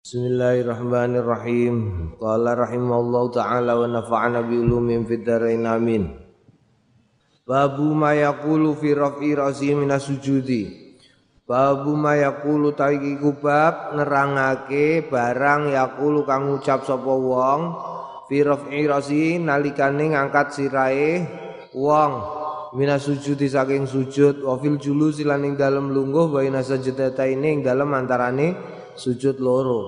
Bismillahirrahmanirrahim. Qala rahimallahu taala wa nafa'ana bi ulumin fid dharain amin. Babu ma yaqulu fi raf'i sujudi. Babu ma yaqulu taiki kubab nerangake barang yaqulu kang ngucap sapa wong fi raf'i ra'si nalikane ngangkat sirahe wong minas sujudi saking sujud wa fil julusi lan ing dalem lungguh baina sajdataine ing dalem antarane sujud loro.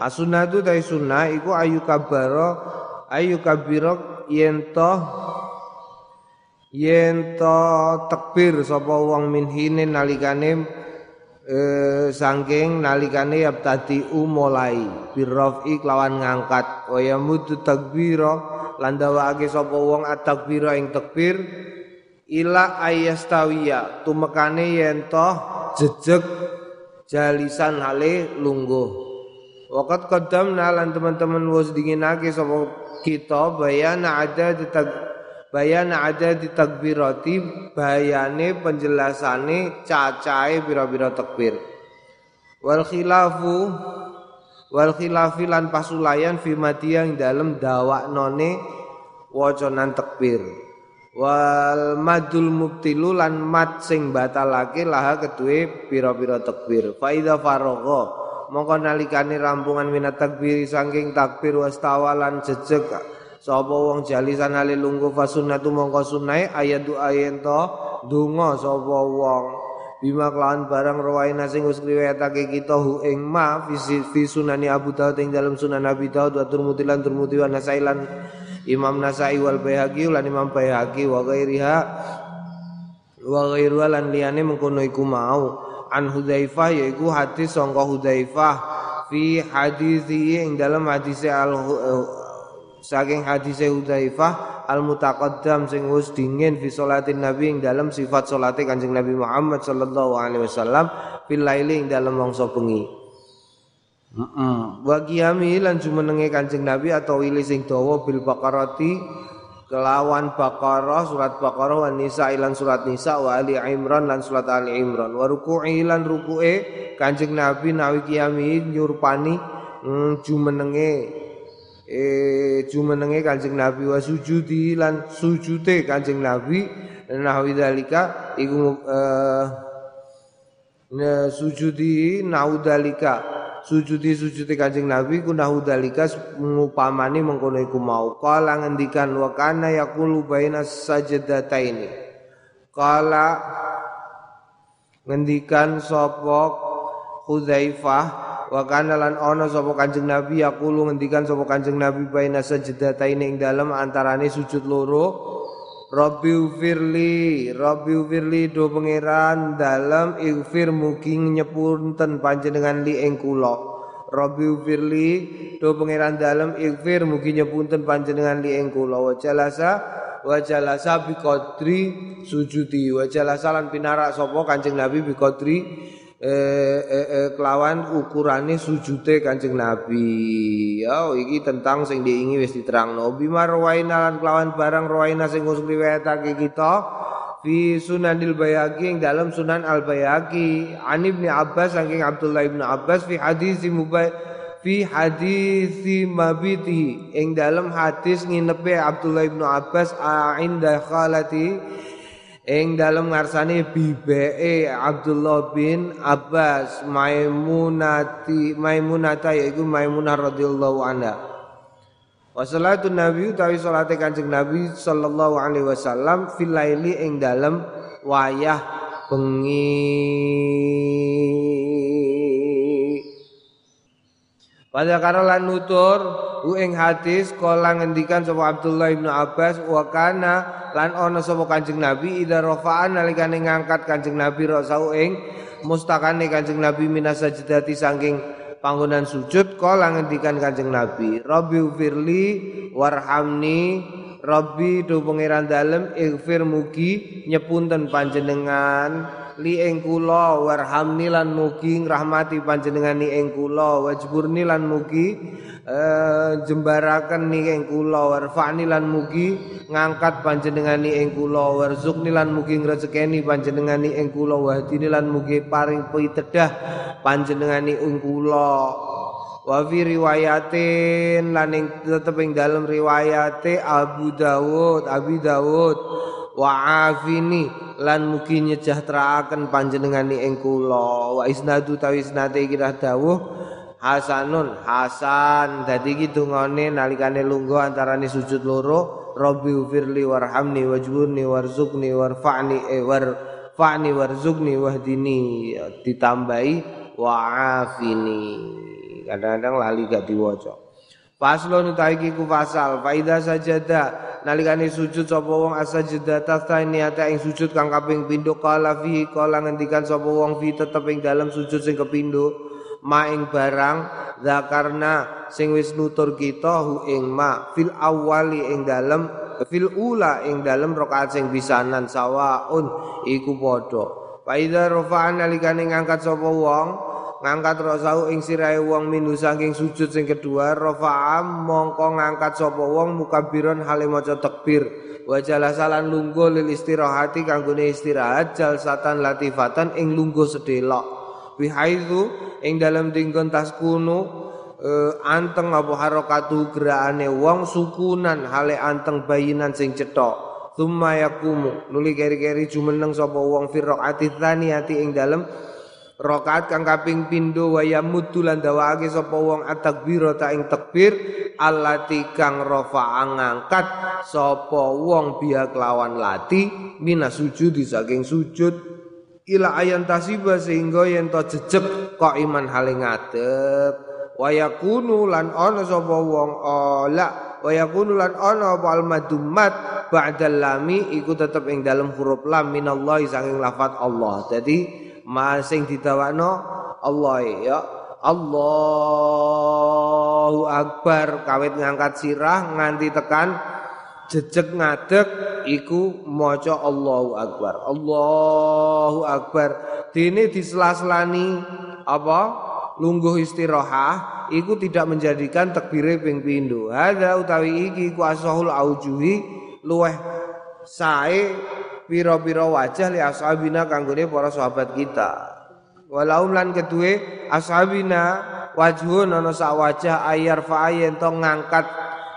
Asunatu tai sunnah iku ayu kabaro ayu kabiro yen to yen to tekbir sapa wong min hinin nalikane e, saking nalikane yabtadi mulai. Birrafi kelawan ngangkat. Wa mutu takbira lan dawake sapa wong at-takbira ing takbir ila ayastawiya tumekane yen to jejeg jalisan hale lungguh Wakat kodam nalan teman-teman was dinginake sapa kita bayana ada di tag bayana ada di takbirati bayane penjelasane cacahe pira-pira takbir. Wal khilafu wal khilafi lan pasulayan fi yang dalam none wacanan takbir. Wal madul mubtilu lan mat sing batalake laha kedue pira-pira takbir. Faida faragha mongko nalikane rampungan minat takbir saking takbir wastawalan jejeg. Sapa wong jalisan ale lungguh fasunnatu mongko sunai ayat doa ento donga sapa wong. Bima kelawan barang rawaina sing wis riwayatake kita hu ing ma fi sunani Abu Dawud ing dalam sunan Abi Dawud wa Tirmidzi lan Tirmidzi wa Imam Nasai wal Baihaqi lan Imam Baihaqi wa ghairiha wa ghairu lan liyane mengkono iku mau. An Hudzaifah yaiku hadis sangka Hudzaifah fi hadisi ing dalam hadis al saking hadis Hudzaifah al mutaqaddam sing wis dingin fi salatin nabi ing dalam sifat salate Kanjeng Nabi Muhammad sallallahu alaihi wasallam fil laili ing dalam mangsa bengi Heeh. Wa qiyami lan jumenenge Kanjeng Nabi atau wili sing dawa bil baqarati kelawan Baqarah surat Baqarah wa Nisa ilan surat Nisa wa Ali Imran lan surat Ali Imran. Wa ruku'i lan ruku'e Kanjeng Nabi nawi kiyami nyurpani mm, jumenenge eh jumenenge Kanjeng Nabi wa sujudi lan sujude Kanjeng Nabi. Nahwi dalika iku eh sujudi naudalika sujudi sujudi Kanjeng Nabi kunahu dalika ngupamani mengkono mau. Kala ngendikan wa kana yaqulu baina sajdataini kala ngendikan sapa Hudzaifah wa kana lan ana sapa Kanjeng Nabi? Yaqulu ngendikan sapa Kanjeng Nabi baina sajdataini ing dalem antarane sujud loro Rabbi ufirli, Rabbi ufirli do pangeran dalam ighfir mugi nyepunten panjenengan li ing kula. Rabbi ufirli do pangeran dalam ighfir mugi nyepunten panjenengan li ing kula. Wa jalasa wa jalasa bi qadri sujudi. Wa jalasa lan pinarak sapa Kanjeng Nabi bi qadri eh, eh, eh, kelawan ukurane sujude Kanjeng Nabi. Ya, oh, iki tentang sing diingi wis diterangno. Bima rawaina lan kelawan barang rawaina sing wis riwayatake kita fi Sunanil Bayhaqi ing dalam Sunan Al Bayhaqi an Abbas saking Abdullah Ibnu Abbas fi hadis mubay fi hadis mabiti ing dalam hadis nginepe Abdullah Ibnu Abbas inda khalati ing dalam ngarsane bibeke Abdullah bin Abbas Maimunati Maimunata yaiku Maimunah radhiyallahu anha. Wa salatu Nabi utawi salate Kanjeng Nabi sallallahu alaihi wasallam fil laili ing dalam wayah bengi. Pada karolan nutur u ing hadis kala ngendikan sapa Abdullah bin Abbas wa kana lan ana sapa Kanjeng Nabi idza rafa'an nalikane ngangkat Kanjeng Nabi rasau ing mustakane Kanjeng Nabi minas sajdati saking panggonan sujud kala ngendikan Kanjeng Nabi Rabbi firli warhamni Rabbi do pangeran dalem ighfir mugi nyepunten panjenengan li ing kula warhamni lan mugi ngrahmati panjenengan ing kula wajburni lan mugi uh, jembaraken ni ing kula warfa'ni lan mugi ngangkat panjenengan ni ing kula warzuqni lan mugi ngrezekeni panjenengan ni ing kula wahdini lan mugi paring pitedah panjenengan ni ing kula. Wa fi riwayatin lan ing tetep ing dalem riwayate Abu Dawud Abi Dawud wa afini lan mugi nyejahteraken panjenengane ing kula. Wa isnadu tawi isnate kira dawuh hasanun hasan. Dadi iki dungane nalikane lungguh antarane sujud loro rabbi firli warhamni wajburni warzuqni warfa'ni eh, warfa'ni warzuqni wahdini. Ditambahi wa afini kadang-kadang lali gak diwaca. Faslon utawi ku fasal faida sajada. Nalikane sujud sapa wong asajada niata ing sujud kang kaping pindho kala fi kala ngendikan sapa wong fi tetep ing dalam sujud sing kepindho ma ing barang zakarna sing wis nutur kita hu ing ma fil awali ing dalem fil ula ing dalem rakaat sing pisanan sawaun iku padha. Faida rafa'an nalikane ngangkat sapa wong ngangkat rosau ing sirahe wong minu saking sujud sing kedua rafa'a mongko ngangkat sapa wong mukabiron hale maca takbir wa lungguh lil istirahati kanggone istirahat jalsatan latifatan ing lungguh sedelok. Bihaitsu ing dalam dinggon taskunu e, anteng apa harokatu gerakane wong sukunan hale anteng bayinan sing cetok Tumma yakumu nuli keri-keri jumeneng sapa wong fi rakaati tsaniyati ing dalem Rakaat kang kaping pindho waya mutu lan dawake sapa wong atakbir ta ing takbir allati kang rafa ngangkat sapa wong biya kelawan lati mina sujud saking sujud ila ayan tasiba sehingga yen to jejeg kok iman hale ngadep waya kunu lan ana sapa wong ola waya kunu lan ana apa almadummat ba'dal lami iku tetep ing dalam huruf lam minallahi saking lafat Allah. Jadi masing didawakno Allah ya. Allahu Akbar. Kawit ngangkat sirah nganti tekan jejeg ngadeg iku maca Allahu Akbar. Allahu Akbar. Dene diselas-selani apa? Lungguh istirahah iku tidak menjadikan takbire ping pindho. Hadza utawi iki ku asahul aujuhi luweh sae pira-pira wajah li ashabina kanggone para sahabat kita. Walaum lan kedue ashabina wajhun ana sak wajah ayar fa yen to ngangkat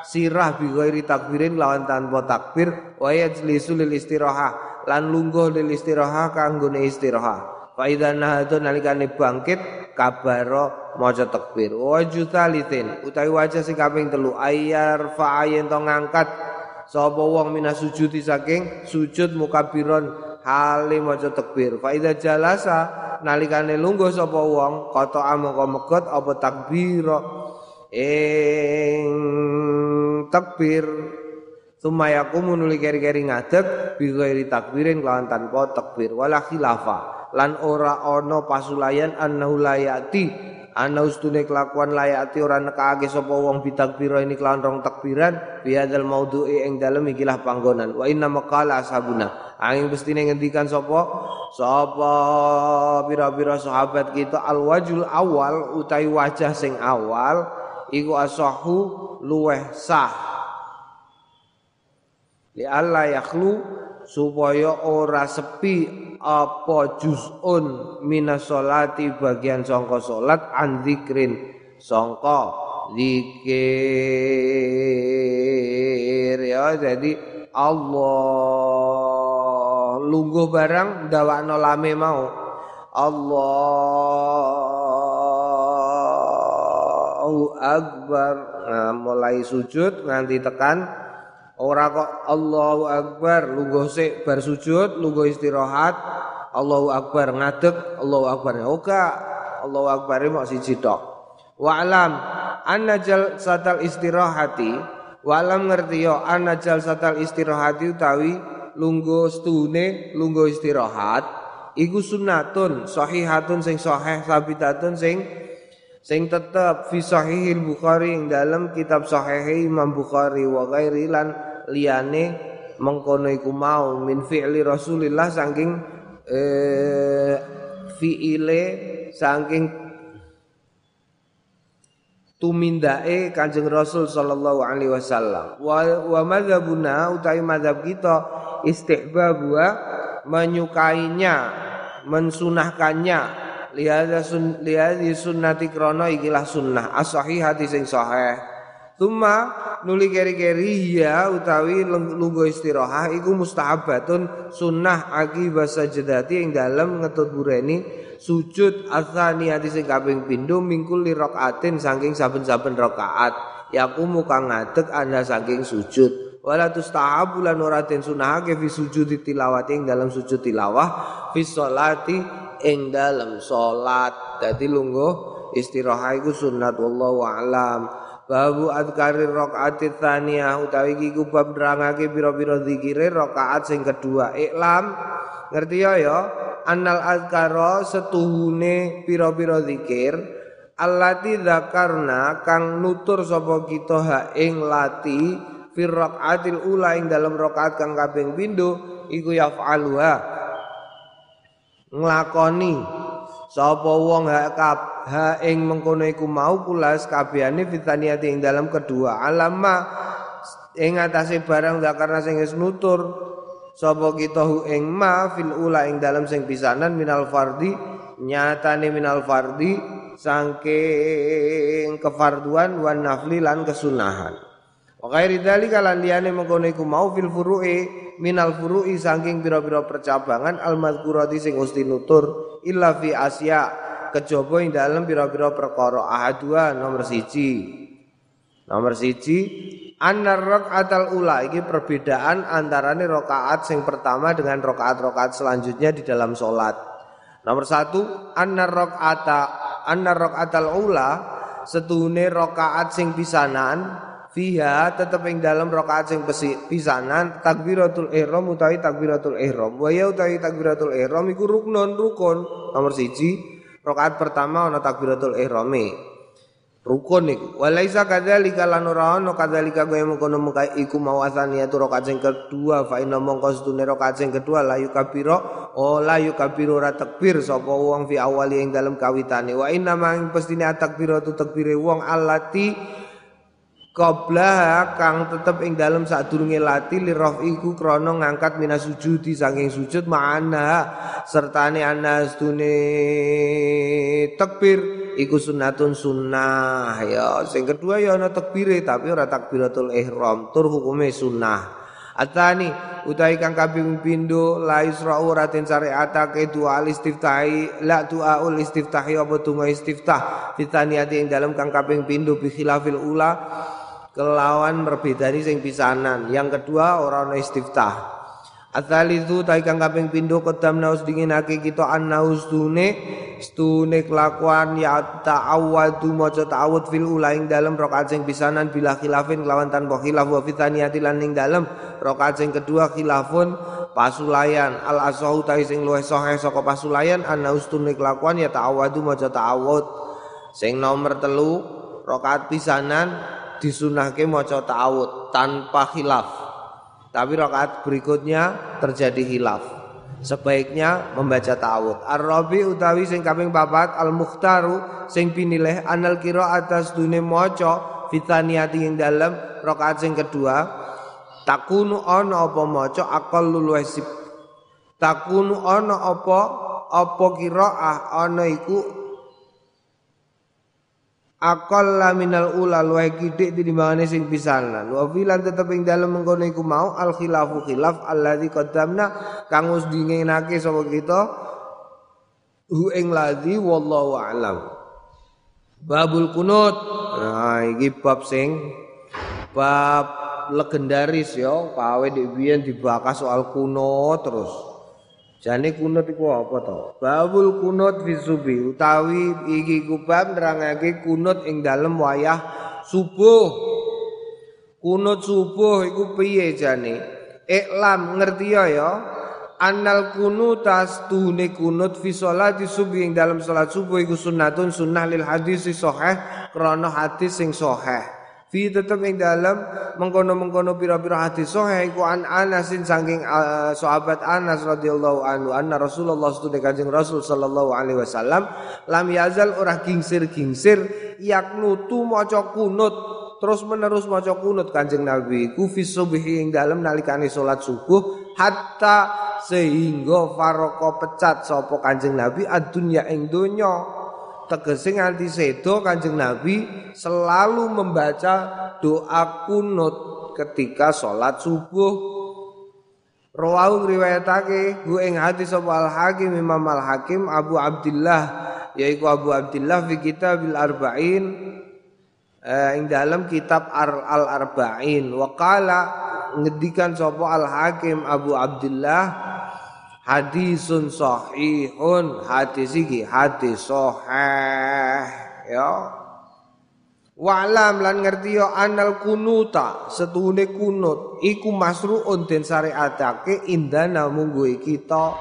sirah bi ghairi takbirin lawan tanpa takbir wa yajlisu lil istirahah lan lungguh lil istirahah kanggone istirahah. Fa idza nahatu nalikane bangkit kabaro maca takbir. Wa jutalitin utawi wajah sing kaping telu ayar fa yen to ngangkat sapa wong minas sujudi saking sujud mukabiron hale maca takbir fa idza jalasa nalikane lungguh sapa wong kata amangka megot apa ing takbir. Sumaya yakumu nuli keri-keri ngadeg bi ghairi takbirin lawan tanpa takbir. Wala khilafa. Lan ora ana pasulayan annahu layati ana ustune kelakuan layati ora nekake sapa wong bitakbira ini kelawan rong takbiran. Biadzal maudhu'i ing dalem ikilah panggonan. Wa inna maqala ashabuna. Angin bestine ngendikan sapa? Sapa pira-pira sahabat kita? Al wajul awal utai wajah sing awal iku asahu luweh sah. Li alla yakhlu supaya ora sepi apa juz'un minas sholati bagian songko salat an zikrin songko zikir ya jadi Allah. Lungguh barang dawakno lame mau Allahu akbar nah mulai sujud nganti tekan Ora kok Allahu Akbar lungguh sik bar sujud, lungguh istirahat, Allahu Akbar ngadeg, Allahu Akbar. Oka, Allahu Akbar mau siji tok. Wa alam anna satal istirahati, wa alam ngerti yo anna satal istirahati utawi lungguh stune, lungguh istirahat iku sunnatun sahihatun sing sahih sabitatun sing sing tetep fi sahihil Bukhari ing dalam kitab sahih Imam Bukhari wa ghairi lan liyane mengkono iku mau min fi'li Rasulillah saking eh, fi'ile saking tumindake Kanjeng Rasul sallallahu alaihi wasallam. Wa, wa madzhabuna utawi madzhab kita istihbabu menyukainya mensunahkannya lihada sun lihadi sunnati krono ikilah sunnah. As-sahihati sing sahih. Tuma nuli keri-keri ya utawi lungguh istirahat iku mustahabatun sunnah akibat sajadati ing dalem ngetut bureni sujud atsaniyati sing kaping pindho mingkul li rakaatin saking saben-saben rakaat yakumu kang ngadeg anda saking sujud. Wala tustahabu lan ora den sunahake fi tilawati ing dalam sujud tilawah fi sholati ing dalam salat. Dadi lungguh istirahat iku sunnat wallahu a'lam. Babu adkari rakaat tsaniyah utawi iki ku bab nerangake pira-pira zikire rakaat sing kedua. Iklam ngerti ya ya? Annal adkara setuhune pira-pira zikir allati dzakarna kang nutur sapa kita ha ing lati fi rakaatil ula ing dalam rakaat kang kaping pindho iku yaf'aluha nglakoni. Sapa wong ha kap ha ing mengkono iku mau kulas ing dalam kedua alama ing atase barang karena sing wis nutur. Sapa kita hu ing ma fil ula ing dalam sing pisanan minal fardi nyatane minal fardi saking kefarduan wan nafli lan kesunahan. Wa ghairi dzalika lan liyane mengkono iku mau fil furu'i minal furu'i saking pira-pira percabangan al mazkurati sing usti nutur illa fi asya kejaba ing dalem pira-pira perkara ahadua nomor siji. Nomor siji annar rakaatal ula iki perbedaan antarane rakaat sing pertama dengan rakaat-rakaat selanjutnya di dalam salat nomor satu annar rakaata annar rakaatal ula setune rakaat sing pisanan fiha tetep ing dalam rakaat sing pisanan takbiratul ihram utawi takbiratul ihram. Wa ya utawi takbiratul ihram iku rukun rukun. Nomor siji rakaat pertama ana takbiratul ihrame rukun iku. Walaisa kadzalika lan ora ana kadzalika kaya mengkono muka iku mawasan ya rakaat sing kedua. Fa inna mongko setune rakaat sing kedua la yukabiro oh la yukabiru ra takbir sapa wong fi awali ing dalem kawitane. Wa inna mang pestine takbiratu takbire wong alati Qabla kang tetep ing dalam sadurunge lati li iku krana ngangkat minas sujudi saking sujud ma'ana sertane ana stune takbir iku sunnatun sunnah. Ya sing kedua ya ana takbire tapi ora takbiratul ihram tur hukume sunnah. Atani utai kang kaping pindho la isra ora den syariatake dua istiftahi la ul istiftahi apa donga istiftah? Fitaniyati ing dalam kang kaping pindho bi khilafil ula kelawan berbedani sing pisanan. Yang kedua orang istiftah. Atsalitsu ta kang kaping pindho kodam naus dinginake kita annaus tune stune kelakuan ya ta'awwadu maca ta'awud fil ulaing dalam rakaat sing pisanan bila khilafin kelawan tanpa khilaf wa fitaniyati lan ing dalem sing kedua khilafun pasulayan al asahu ta sing luwih sahih saka pasulayan annaus tune kelakuan ya ta'awwadu maca ta'awud sing nomor telu rakaat pisanan disunahke maca ta'awud tanpa khilaf. Tapi rakaat berikutnya terjadi khilaf. Sebaiknya membaca ta'awud. Ar-Rabi utawi sing kaping papat al-Mukhtaru sing pinilih anal kira atas dunia maca fitaniyati yang dalam rakaat sing kedua takunu ana apa maca akal luwih takunu ana apa apa kiraah ana iku akal minal ula luwih kidik tinimbangane sing pisanan. Wa filan tetep ing dalem mengkono iku mau al khilafu khilaf alladzi qaddamna kang wis dingenake sapa kita? Hu ing ladzi wallahu alam. Babul kunut. Nah iki bab sing bab legendaris ya. Pawe dhewe dibahas soal kunut terus Jane kunut iku apa to? Babul kunut fi subi utawi iki kubab nerangake kunut ing dalem wayah subuh. Kunut subuh iku piye jane? Iklam ngerti ya ya. Annal kunutas tuhune kunut fi sholati subuh ing dalam salat subuh iku sunnatun sunnah lil hadis sahih krana hadis sing sahih. Fi tetep ing dalam mengkono-mengkono pira-pira hadis sahih iku an Anasin saking uh, sahabat Anas radhiyallahu anhu anna Rasulullah sallallahu kanjeng Rasul sallallahu alaihi wasallam lam yazal ora gingsir-gingsir yaknutu maca kunut terus menerus maca kunut Kanjeng Nabi ku fi subhi ing dalem nalikane salat subuh hatta sehingga faroko pecat sapa Kanjeng Nabi adunya ing donya tegese nganti sedo Kanjeng Nabi selalu membaca doa kunut ketika salat subuh. Rawahu riwayatake hu ing hadis sapa Al Hakim Imam Al Hakim Abu Abdullah yaiku Abu Abdullah fi kitabil arba'in eh, ing dalam kitab Al Arba'in wa qala ngedikan sapa Al Hakim Abu Abdullah hadisun sahihun hadis iki hadis sahih ya. Wa'lam lan ngerti yo anal kunuta setune kunut. Iku masruun den syariatake indana munggu kita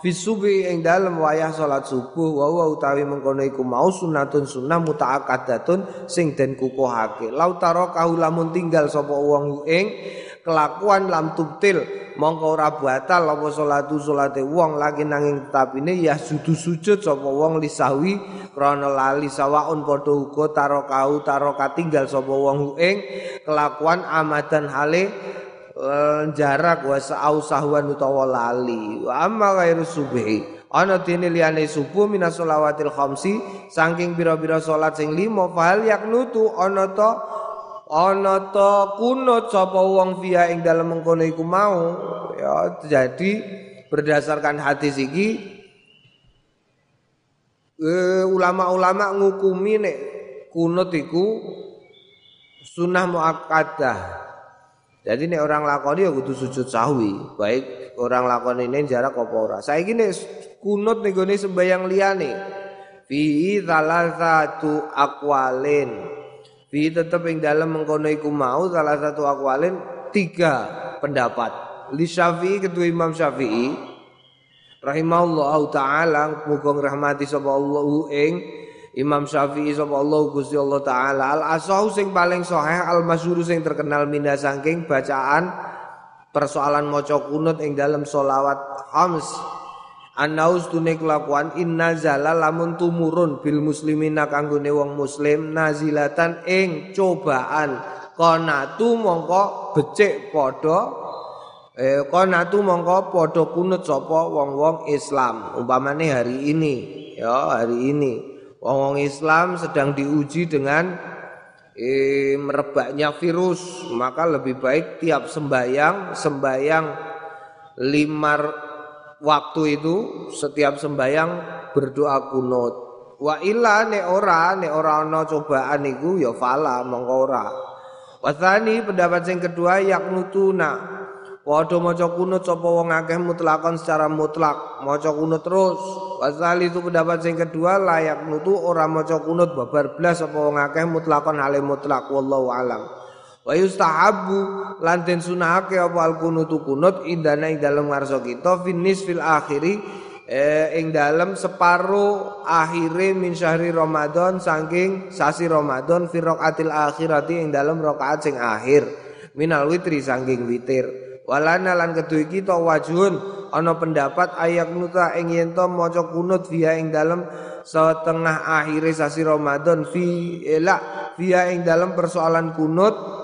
fisubi ing dalem wayah salat subuh wa wa utawi mengkono iku mau sunatun sunnah mutaakkadatun sing den kukuhake. Lautaro lamun tinggal sapa wong ing kelakuan lam tubtil. Mongko ora batal apa salatu salate wong lagi nanging tetapine ya sudu sujud sapa wong lisawi krana lali sawaun padha uga taro kau taro tinggal sapa wong ing kelakuan amadan hale eh, jarak wa sa'au sahwan utawa lali. Wa amma ghairu subhi. Ana dene liyane subuh minas sholawatil khamsi saking pira-pira salat sing lima fal yaknutu ana to ana ta kunut sapa wong via ing dalem mengkono iku mau ya jadi berdasarkan hadis iki eh, ulama-ulama ngukumi nek kunut iku sunnah muakkadah. Jadi nek orang lakoni ya kudu sujud sahwi baik orang lakoni ini jarak apa ora. Saiki nek kunut ning gone sembayang liyane fi thalathatu aqwalin Fi tetep ing dalam mengkono iku mau salah satu akwalin tiga pendapat. Li Syafi'i kedua Imam Syafi'i rahimahullah taala muga rahmati sapa Allah ing Imam Syafi'i sapa Allah Gusti Allah taala al asahu sing paling sahih al masyhur sing terkenal minda saking bacaan persoalan maca kunut ing dalam solawat khams Anaus tune kelakuan inna zala lamun tumurun bil muslimina kanggone wong muslim nazilatan ing cobaan. Konatu mongko becik padha eh konatu mongko padha kunut sapa wong-wong Islam. Umpamane hari ini ya hari ini. Wong-wong Islam sedang diuji dengan eh, merebaknya virus. Maka lebih baik tiap sembayang sembayang limar waktu itu setiap sembayang berdoa kunut. Wa illa ne ora ne ora ana cobaan iku ya fala mongko ora. Wasani pendapat yang kedua yaknutuna. Padha maca kunut sapa wong akeh mutlakon secara mutlak, maca kunut terus. Wasali itu pendapat yang kedua layak nutu ora maca kunut babar blas sapa wong akeh mutlakon hale mutlak wallahu alam. Wa yustahabu lan den sunahake apa al kunutu kunut indana ing dalem ngarsa kita finis fil akhiri eh, ing dalem separo akhire min syahri Ramadan saking sasi Ramadan fi raqatil akhirati ing dalem rakaat sing akhir minal witri saking witir. Walana lan kedue kita wajhun ana pendapat ayak nuta ing yen to maca kunut via ing dalem setengah akhire sasi Ramadan fi elak via ing dalem persoalan kunut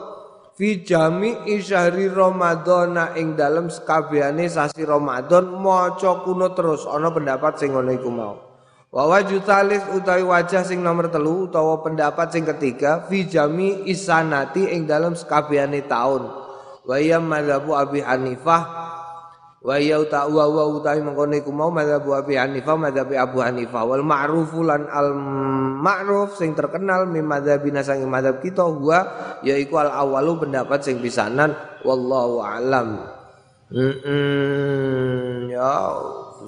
fi jami syahri Ramadan ing dalam sekabehane sasi Ramadan maca kuno terus. Ana pendapat sing ngono iku mau. Wa talis utawi wajah sing nomor telu utawa pendapat sing ketiga fi isanati ing dalam sekabehane taun. Wa ya Abi Hanifah wa ya ta wa utawi mengkono iku mau madzhab Abi Hanifah madzhab Abu Hanifah. Wal ma'ruf lan al ma'ruf sing terkenal mim madzhabina sange madzhab kita gua yaiku al awalu pendapat sing pisanan. Wallahu alam. Mm -mm, ya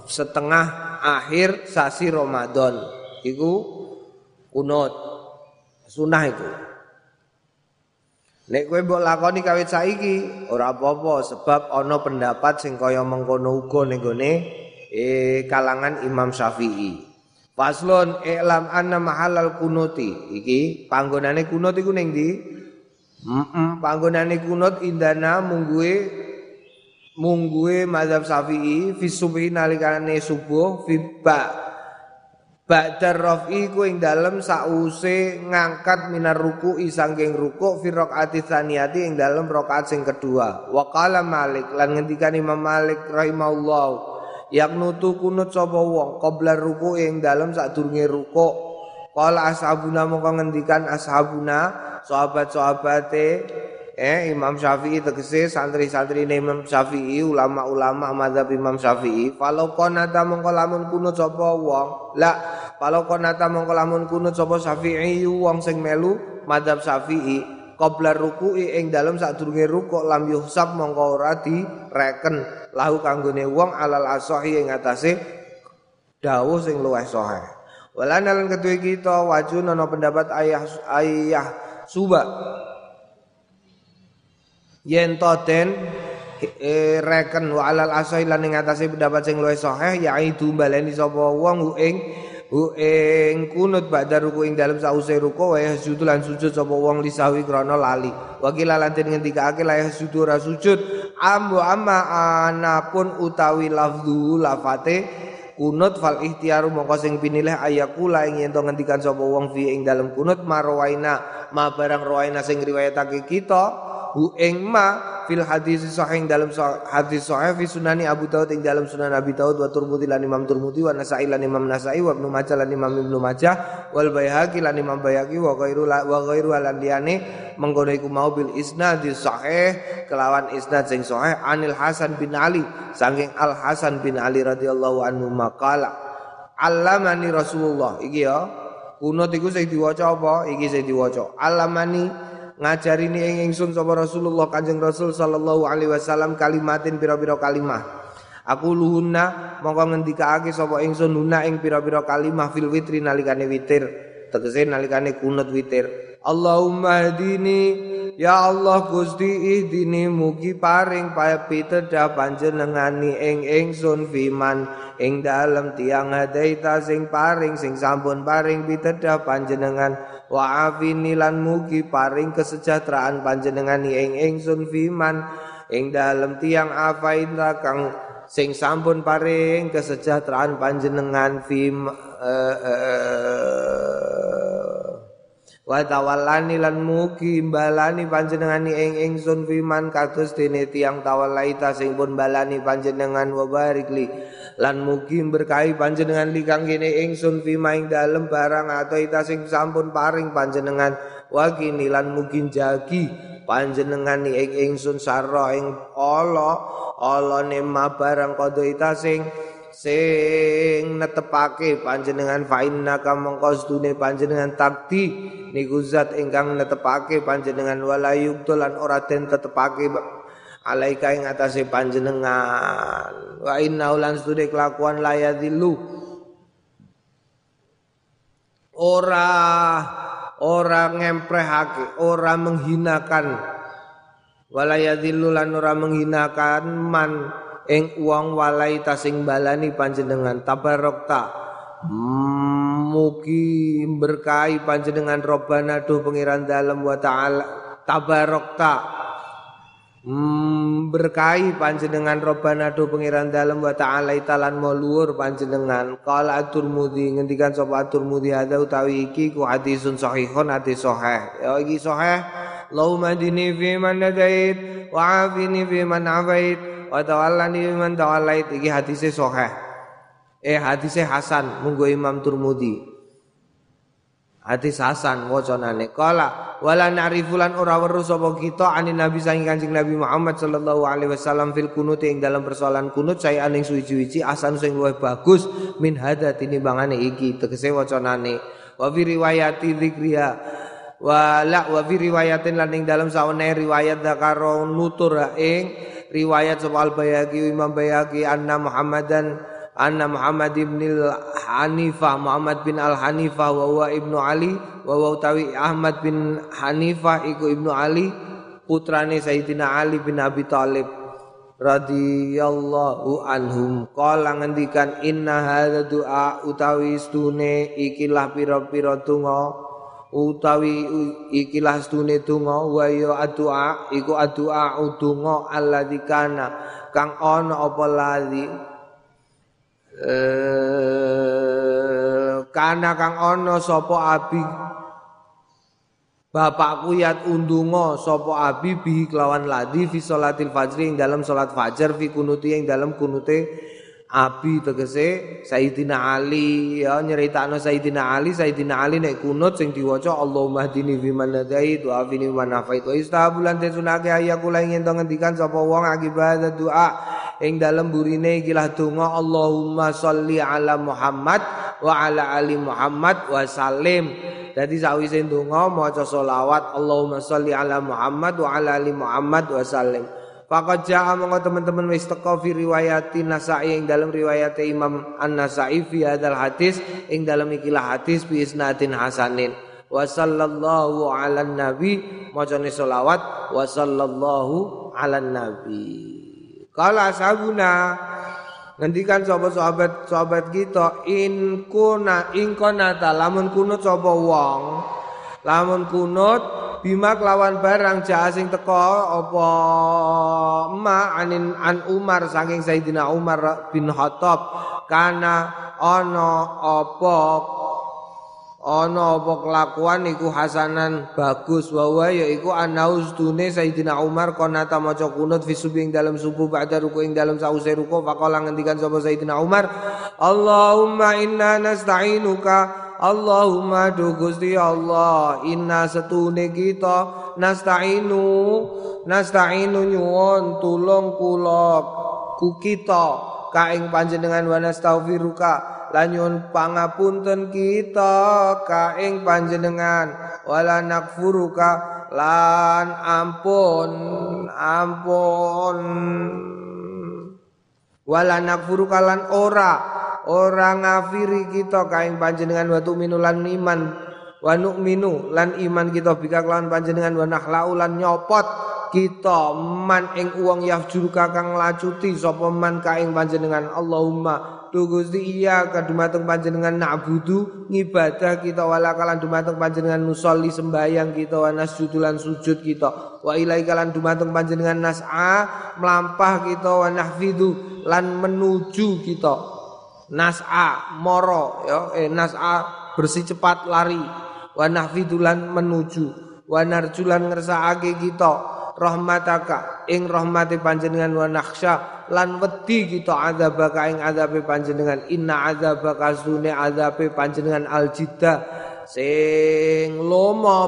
setengah akhir sasi Ramadan. Iku kunut sunah itu Nek kowe mbok lakoni kawit saiki ora apa-apa sebab ana pendapat sing kaya mengkono uga ning gone eh kalangan Imam Syafi'i. Faslon i'lam anna mahalal kunuti. Iki panggonane kunut iku ning ndi? Panggonane kunut indana mungguwe mungguwe mazhab Syafi'i fi subhi nalikane subuh fi ba Ba'dar raf'i ku ing dalem sause ngangkat minar ruku'i sangking ruku' fi rakaati tsaniyati ing dalem rakaat sing kedua. Wa qala Malik lan ngendikan Imam Malik rahimahullah yaknutu kunut sapa wong qabla ruku'i ing dalem sadurunge ruku'. Qala ashabuna mongko ngendikan ashabuna sahabat-sahabate eh Imam Syafi'i tegese santri-santri Imam Syafi'i ulama-ulama mazhab Imam Syafi'i falau qanata mongko lamun kunut sapa wong? La falau qanata mongko lamun kunut sapa Syafi'i? Wong sing melu mazhab Syafi'i. Qabla ruku'i ing dalem sadurunge ruku lam yuhsab mongko ora direken. Lahu kanggone wong alal asahi ing atase dawuh sing luwih sahih Walan lan ketuwe kita wajun ana pendapat ayah ayah suba yen to den e, reken wa alal asai lan ing atase pendapat sing luwih sahih yaitu baleni sapa wong ing hu ing kunut ba'da ruku ing dalem sause ruku wa yasjudu lan sujud sapa wong lisawi krana lali. Wa kila lan den ngendikake la yasjudu ra sujud. Ambu amma anapun utawi lafzu lafate kunut fal ikhtiaru mongko sing pinilih ayakula ing yen ngendikan sapa wong fi ing dalem kunut marwaina ma barang rawaina sing riwayatake kita hu ing ma fil hadis sahih dalam hadis sahih fi sunani Abu Daud ing dalam sunan Abi Daud wa Turmudi lan Imam Turmudi wa Nasa'i lan Imam Nasa'i wa Ibnu Majah lan Imam Ibnu Majah wal Baihaqi lan Imam Baihaqi wa ghairu wa ghairu lan liyane mengkono iku mau bil isnad sahih kelawan isnad sing sahih Anil Hasan bin Ali saking Al Hasan bin Ali radhiyallahu anhu maqala Allamani Rasulullah. Iki ya kunut iku sing diwaca apa? Iki sing diwaca Allamani ngajari ni ing ingsun sapa Rasulullah Kanjeng Rasul sallallahu alaihi wasallam kalimatin pira-pira kalimah. Aku luhunna mongko ngendikaake sapa ingsun huna ing pira-pira kalimah fil witri nalikane witir. Tegese nalikane kunut witir. Allahumma hadini ya Allah Gusti ihdini mugi paring pitedah panjenengani ing ingsun fiman. Ing dalem tiang hadaita sing paring sing sampun paring pitedah panjenengan wa afini lan mugi paring kesejahteraan panjenengan ing ingsun fiman ing dalem tiang afain kang sing sampun paring kesejahteraan panjenengan fim uh, uh, wa tawallani lan mugi balani panjenengan ing ingsun fiman kados dene tiang tawallaita sing pun balani panjenengan wa barikli lan mugi berkahi panjenengan li kang kene ingsun fi maing dalem barang atau ita sing sampun paring panjenengan. Wa kini lan mugi jagi panjenengan ing ingsun sarra ing Allah. Allah nema barang kodo ita sing sing netepake panjenengan fa inna ka mongko panjenengan takti niku zat ingkang netepake panjenengan wala yuktulan ora den tetepake alaika ing atase panjenengan. Wa inna ulan studi kelakuan layadillu ora ora ngemprehake ora menghinakan. Walayadillu lan ora menghinakan man ing uang walai tasing balani panjenengan tabarokta mugi berkahi panjenengan robana duh pengiran dalam wa ta'ala. Tabarokta Hmm, berkahi panjenengan Robbana do pengiran dalam wa ta'ala italan maluur panjenengan. Kala atur mudi ngendikan sapa atur mudi ada utawi iki ku hadisun sahihun hadis sahih. Ya iki sahih. Allahumma dini fi man nadait wa afini fi man afait wa tawallani man tawallait iki hadisnya sahih. Eh hadisnya Hasan. Munggo Imam Turmudi. Hadis Hasan wacanane kala wala na'rifulan ora weruh sapa kita anin Nabi saking Kanjeng Nabi Muhammad sallallahu alaihi wasallam fil kunut ing dalam persoalan kunut saya aning suwi-suwi asan sing luwih bagus min hada tinimbangane iki. Tegese wacanane wa fi riwayati dzikriya wa la wa fi riwayatin lan ing dalam sawane riwayat zakaro nutur ing riwayat sapa al bayaki Imam Bayaki anna Muhammadan anna Muhammad ibn Hanifah Muhammad bin Al Hanifah wa huwa ibnu Ali wa wa utawi Ahmad bin Hanifah iku ibnu Ali putrane Sayyidina Ali bin Abi Thalib radhiyallahu anhum. Qala ngendikan inna hadza du'a utawi stune ikilah pira-pira donga utawi ikilah stune donga wa ya addu'a iku addu'a donga alladzi kana kang ana apa ladzi? Kana kang ana sapa abi? Bapakku yat undungo sopo abi bihi kelawan ladi fi salatil fajri ing dalam salat fajar fi kunuti ing dalam kunute abi tegese Sayyidina Ali. Ya nyeritakno Sayyidina Ali. Sayyidina Ali nek kunut sing diwaca Allahumma hdini fi man hadait wa afini wa nafait wa istabulan te sunake ayakula ing ento ngendikan sapa wong akibat doa. Ing dalam burine ikilah donga Allahumma sholli ala Muhammad wa ala ali Muhammad wa salim. Jadi sawise ndonga maca selawat Allahumma sholli ala Muhammad wa ala ali Muhammad wa sallim. Faqad jaa monggo teman-teman wis teko fi riwayat Nasa'i ing dalam riwayat Imam An-Nasa'i fi hadzal hadis ing dalam ikilah hadis bi isnadin hasanin. Wa sallallahu ala nabi macane selawat wa sallallahu ala nabi. Kala ashabuna Ngendikan sapa sahabat sahabat kita in kuna in konata lamun kunut sapa wong lamun kunut bima kelawan barang jaha sing teko apa? Ma anin an Umar saking Sayyidina Umar bin Khattab. Kana ana apa ana apa kelakuan iku hasanan bagus. Wa ya iku anaus tune Sayyidina Umar konata maca kunut fi dalam subuh ba'da ruku ing dalam sause ruku. Faqala ngendikan sapa Sayyidina Umar Allahumma inna nasta'inuka Allahumma du Gusti Allah inna setune kita nasta'inu nasta'inu nyuwun tulung kula ku kita. Kaing panjenengan wa nastaghfiruka lanyun pangapunten kita kaing panjenengan wala nakfuruka lan ampun ampun. Wala nakfuruka lan ora ora ngafiri kita kaing panjenengan watu minulan iman. Wa nu'minu lan iman kita bika kelawan panjenengan. Wa nakhlau lan nyopot kita. Man ing uang yafjur kakang lacuti sapa man kaing panjenengan? Allahumma tu Gusti iya kadumateng panjenengan na'budu ngibadah kita. Wala kalan dumateng panjenengan nusolli sembayang kita wa nasjudulan sujud kita. Wa ilai kalan dumateng panjenengan nas'a melampah kita wa nahfidu lan menuju kita nas'a moro ya. Eh nas'a bersih cepat lari. Wa nahfidu lan menuju. Wa narjulan ngersakake kita. Rahmataka ing rahmati panjenengan wa nakhsha. Lan wedi kita azabaka ing azabe panjenengan. Inna azabaka sune azabe panjenengan aljidda. Sing lomo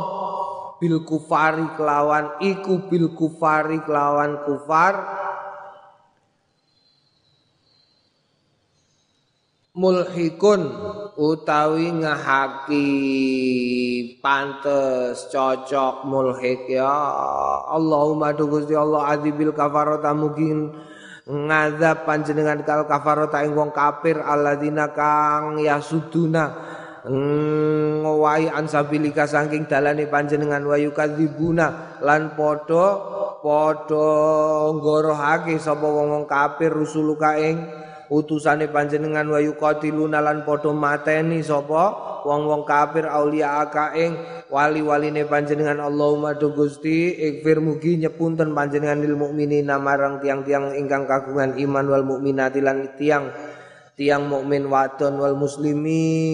bil kufari kelawan. Iku bil kufari kelawan kufar mulhikun utawi ngahaki pantes cocok mulhik ya Allahumma du Gusti Allah adibil kafarata mungkin ngadab panjenengan kal kafarata ing wong kafir alladzina kang yasuduna ngowahi ansabilika saking dalane panjenengan wayu kadzibuna lan padha padha nggorohake sapa wong-wong kafir rusuluka ing utusane panjenengan wa yuqatiluna lan padha mateni sapa? Wong-wong kafir aulia ing wali-waline panjenengan Allahumma do Gusti ikfir mugi nyepunten panjenengan lil mukminina marang tiang-tiang ingkang kagungan iman wal mukminati lan tiang tiang mukmin wadon wal muslimin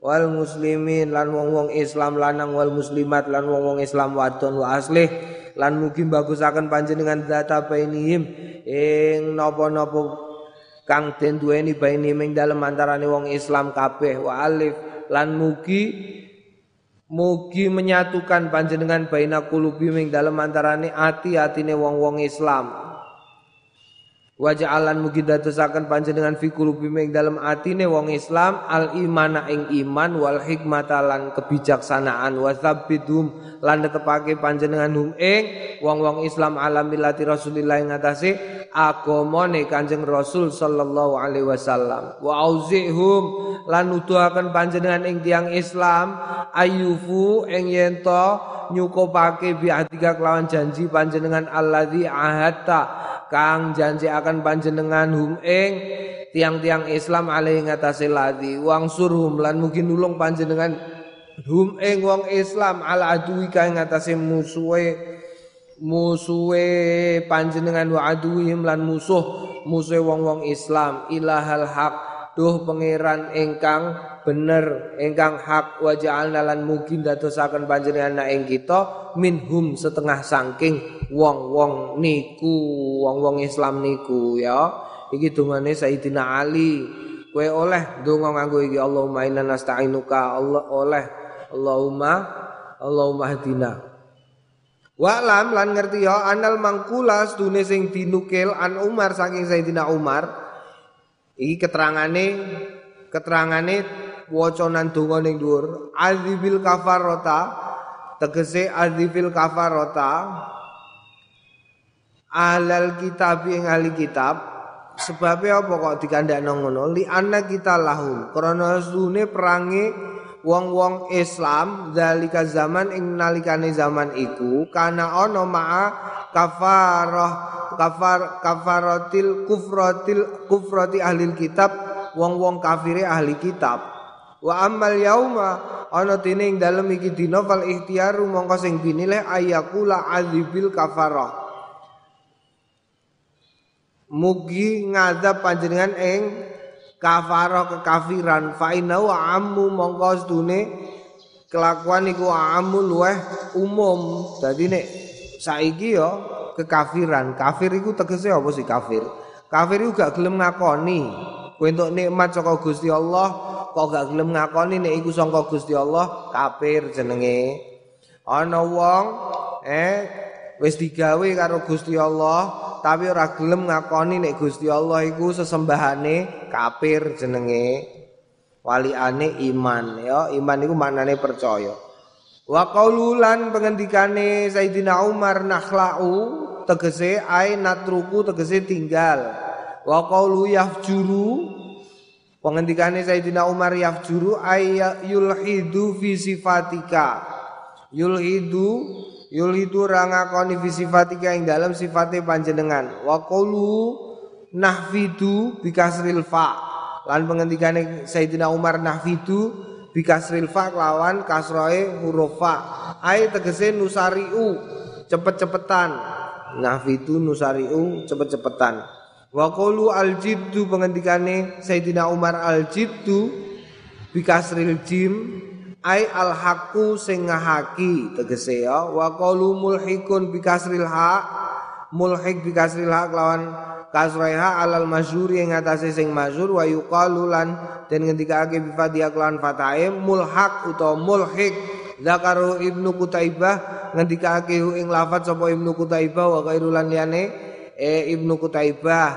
wal muslimin lan wong-wong Islam lanang wal muslimat lan wong-wong Islam wadon wa aslih lan mugi bagusaken panjenengan data bainihim ing napa-napa kang den duweni bainihim ing dalem antarane wong Islam kabeh wa alif. Lan mugi mugi menyatukan panjenengan baina kulubi ing dalem antarane ati-atine wong-wong Islam Waja'alan mugi dadosaken panjenengan fi qulubi ing dalem atine wong Islam al imana ing iman wal hikmata lan kebijaksanaan. Wa tsabbidhum lan netepake panjenengan hum ing wong-wong Islam alam millati Rasulillah ing atase agamane Kanjeng Rasul sallallahu alaihi wasallam. Wa auzihum lan nuduhaken panjenengan ing tiang Islam ayufu ing yen to nyukupake bi kelawan janji panjenengan alladzi ahadta kang janji akan panjenengan hum ing tiang-tiang Islam alih ngatasé ladi wang surhum lan mungkin nulung panjenengan hum ing wong Islam ala adui kang ngatasé musuhe musuhe panjenengan wa aduhim lan musuh musuhe wong-wong Islam. Ilahal haq duh pangeran ingkang bener ingkang hak wa ja'alna lan mugi dadosaken panjenengan ing kita minhum setengah saking wong-wong niku wong-wong Islam niku ya. Iki dungane Sayyidina Ali. Kowe oleh donga nganggo iki Allahumma inna nasta'inuka Allah oleh. Allahumma Allahumma hadina Wa'lam lan ngerti ya anal mangkula sedune sing dinukil an Umar saking Sayyidina Umar iki keterangane keterangane wacanan donga ning dhuwur azibil kafarota tegese azibil kafarota alal kitab ing ahli kitab sebabnya apa kok dikandakno ngono? Li anna kita lahum. Krana sune perangi wong-wong Islam zalika zaman ing nalikane zaman iku kana ana ma'a kafarah kafar kafaratil kufratil kufrati ahli kitab wong-wong kafire ahli kitab. Wa amal yauma ana dene ing dalem iki dina fal ikhtiaru mongko sing dinilih ayakula azibil kafarah mugi ngadab panjenengan ing kafarah kekafiran. Fa inau ammu mongko sedune kelakuan iku ammu luweh umum. Dadi nek saiki yo kekafiran. Kafir iku tegese apa sih kafir? Kafir iku gak gelem ngakoni. Kowe entuk nikmat saka Gusti Allah kok gak gelem ngakoni nek iku saka Gusti Allah? Kafir jenenge. Ana wong eh wis digawe karo Gusti Allah tapi ora gelem ngakoni nek Gusti Allah iku sesembahane kafir jenenge. Waliane iman. Ya iman iku maknane percaya. Wa qaululan pengendikane Sayyidina Umar nakhla'u tegese ai natruku tegese tinggal. Wa qaulu yafjuru. Pengendikane Sayyidina Umar yafjuru ay yulhidu fi sifatika. Yulhidu yul itu rangakoni sifatika ing dalam sifatnya panjenengan. Wa qulu nahfidu bikasril fa. Lan pengendikane Sayyidina Umar nahfidu bikasril fa lawan kasroe huruf fa. Ai tegese nusariu cepet-cepetan. Nahfidu nusariu cepet-cepetan. Wa qulu aljiddu pengendikane Sayyidina Umar aljiddu bikasril jim ai al haqqu sing ngahaki tegese ya. Wa qalu mulhikun bi kasril ha mulhik bi kasril ha lawan kasraiha alal masyhuri ing atase sing masyhur. Wa yuqalu lan den ngendikake bi fadhiya lawan fatahe mulhaq utawa mulhik. Zakaru ibnu kutaibah ngendikake ing lafaz sapa ibnu kutaibah wa ghairul liyane e ibnu kutaibah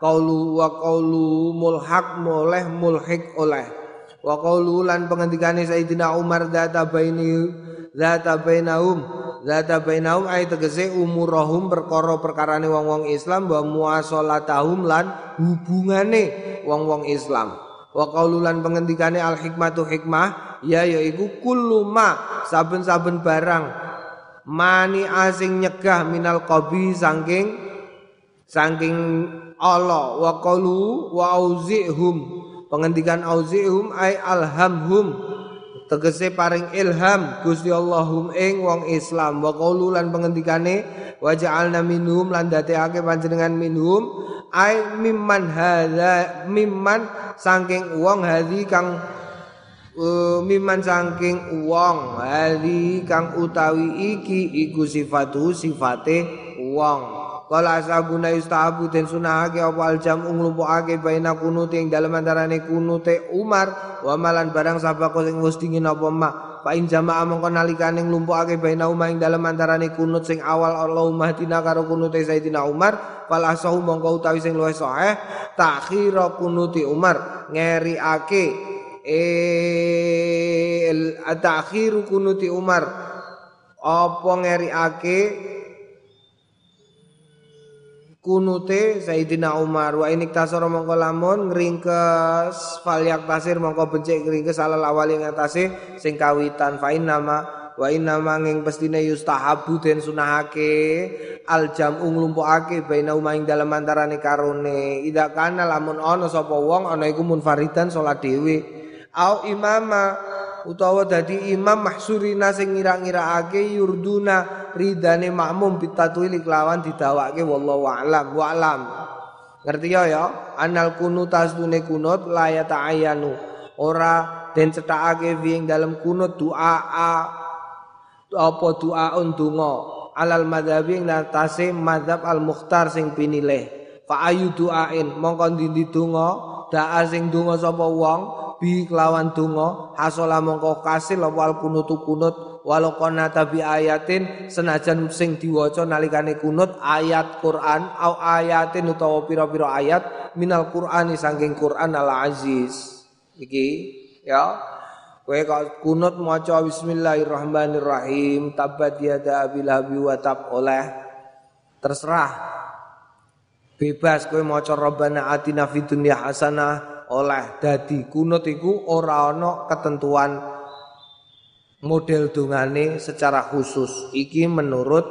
qaulu wa qaulu mulhaq moleh mulhik oleh wa qaulu lan pengendikane Sayyidina Umar data baini data bainahum data bainahum ay tegese umurahum perkara perkarane wong-wong Islam wa muasalatahum lan hubungane wong-wong Islam. Wa lan pengendikane al hikmatu hikmah ya yaiku kullu ma saben-saben barang mani asing nyegah minal qabi saking saking Allah. Wa qalu wa auzihum pengendikan auzihum ay alhamhum. Tegese paring ilham. Gusti Allahum ing wong Islam. Wa qaulu lan pengendikane wa ja'alna minhum lan dateake panjenengan minhum ay mimman hadza mimman saking wong hadhi kang uh, mimman saking wong hadhi kang utawi iki iku sifatu sifate wong Kala ashabuna yustahabu den sunahake apa aljam nglumpukake baina kunute ing dalem antarane kunute Umar wa malan barang sabako sing wis dingin apa mak Fa in jama'a mongko nalikane nglumpukake baina Umar ing dalem antarane kunut sing awal Allahumma hadina karo kunute Sayyidina Umar fal asahu mongko utawi sing luwih sahih takhira kunuti Umar ngeriake el takhiru kunuti Umar. Apa ngeriake kunute Sayyidina Umar. Wa inik tasara mongko lamun ngringkes falyak tasir mongko becik ngringkes alal awal ing atase sing kawitan. Fa nama wa nama nging pestine yustahabu den sunahake al jam'u nglumpukake baina umaing dalem antarane karone. Ida kana lamun ana sapa wong ana iku munfaridan salat dhewe. Au imama utawa dadi imam mahsurina sing ngira-ngirakake yurduna ridane makmum bitatwil lawan didawake wallahu a'lam. Wa alam. Ngerti ya ya? Anal kunut tasdune kunut la ayanu. Ora den cetakake ing dalam kunut doa apa doaun donga? Alal madhabi ing atase madhab al mukhtar sing pinilih. Fa ayu doain mongko ndi donga? Da'a sing donga sapa wong bi kelawan donga hasala mongko kasil wal kunutu kunut walau kana tabi ayatin senajan sing diwaca nalikane kunut ayat Quran au ayatin utawa pira-pira ayat minal Qur'ani saking Quran al aziz iki ya. Kowe kok kunut maca bismillahirrahmanirrahim tabat yada abil habi wa tab oleh terserah. Bebas kowe maca rabbana atina fid dunya hasanah oleh dadi kunut iku ora ana ketentuan model dungane secara khusus. Iki menurut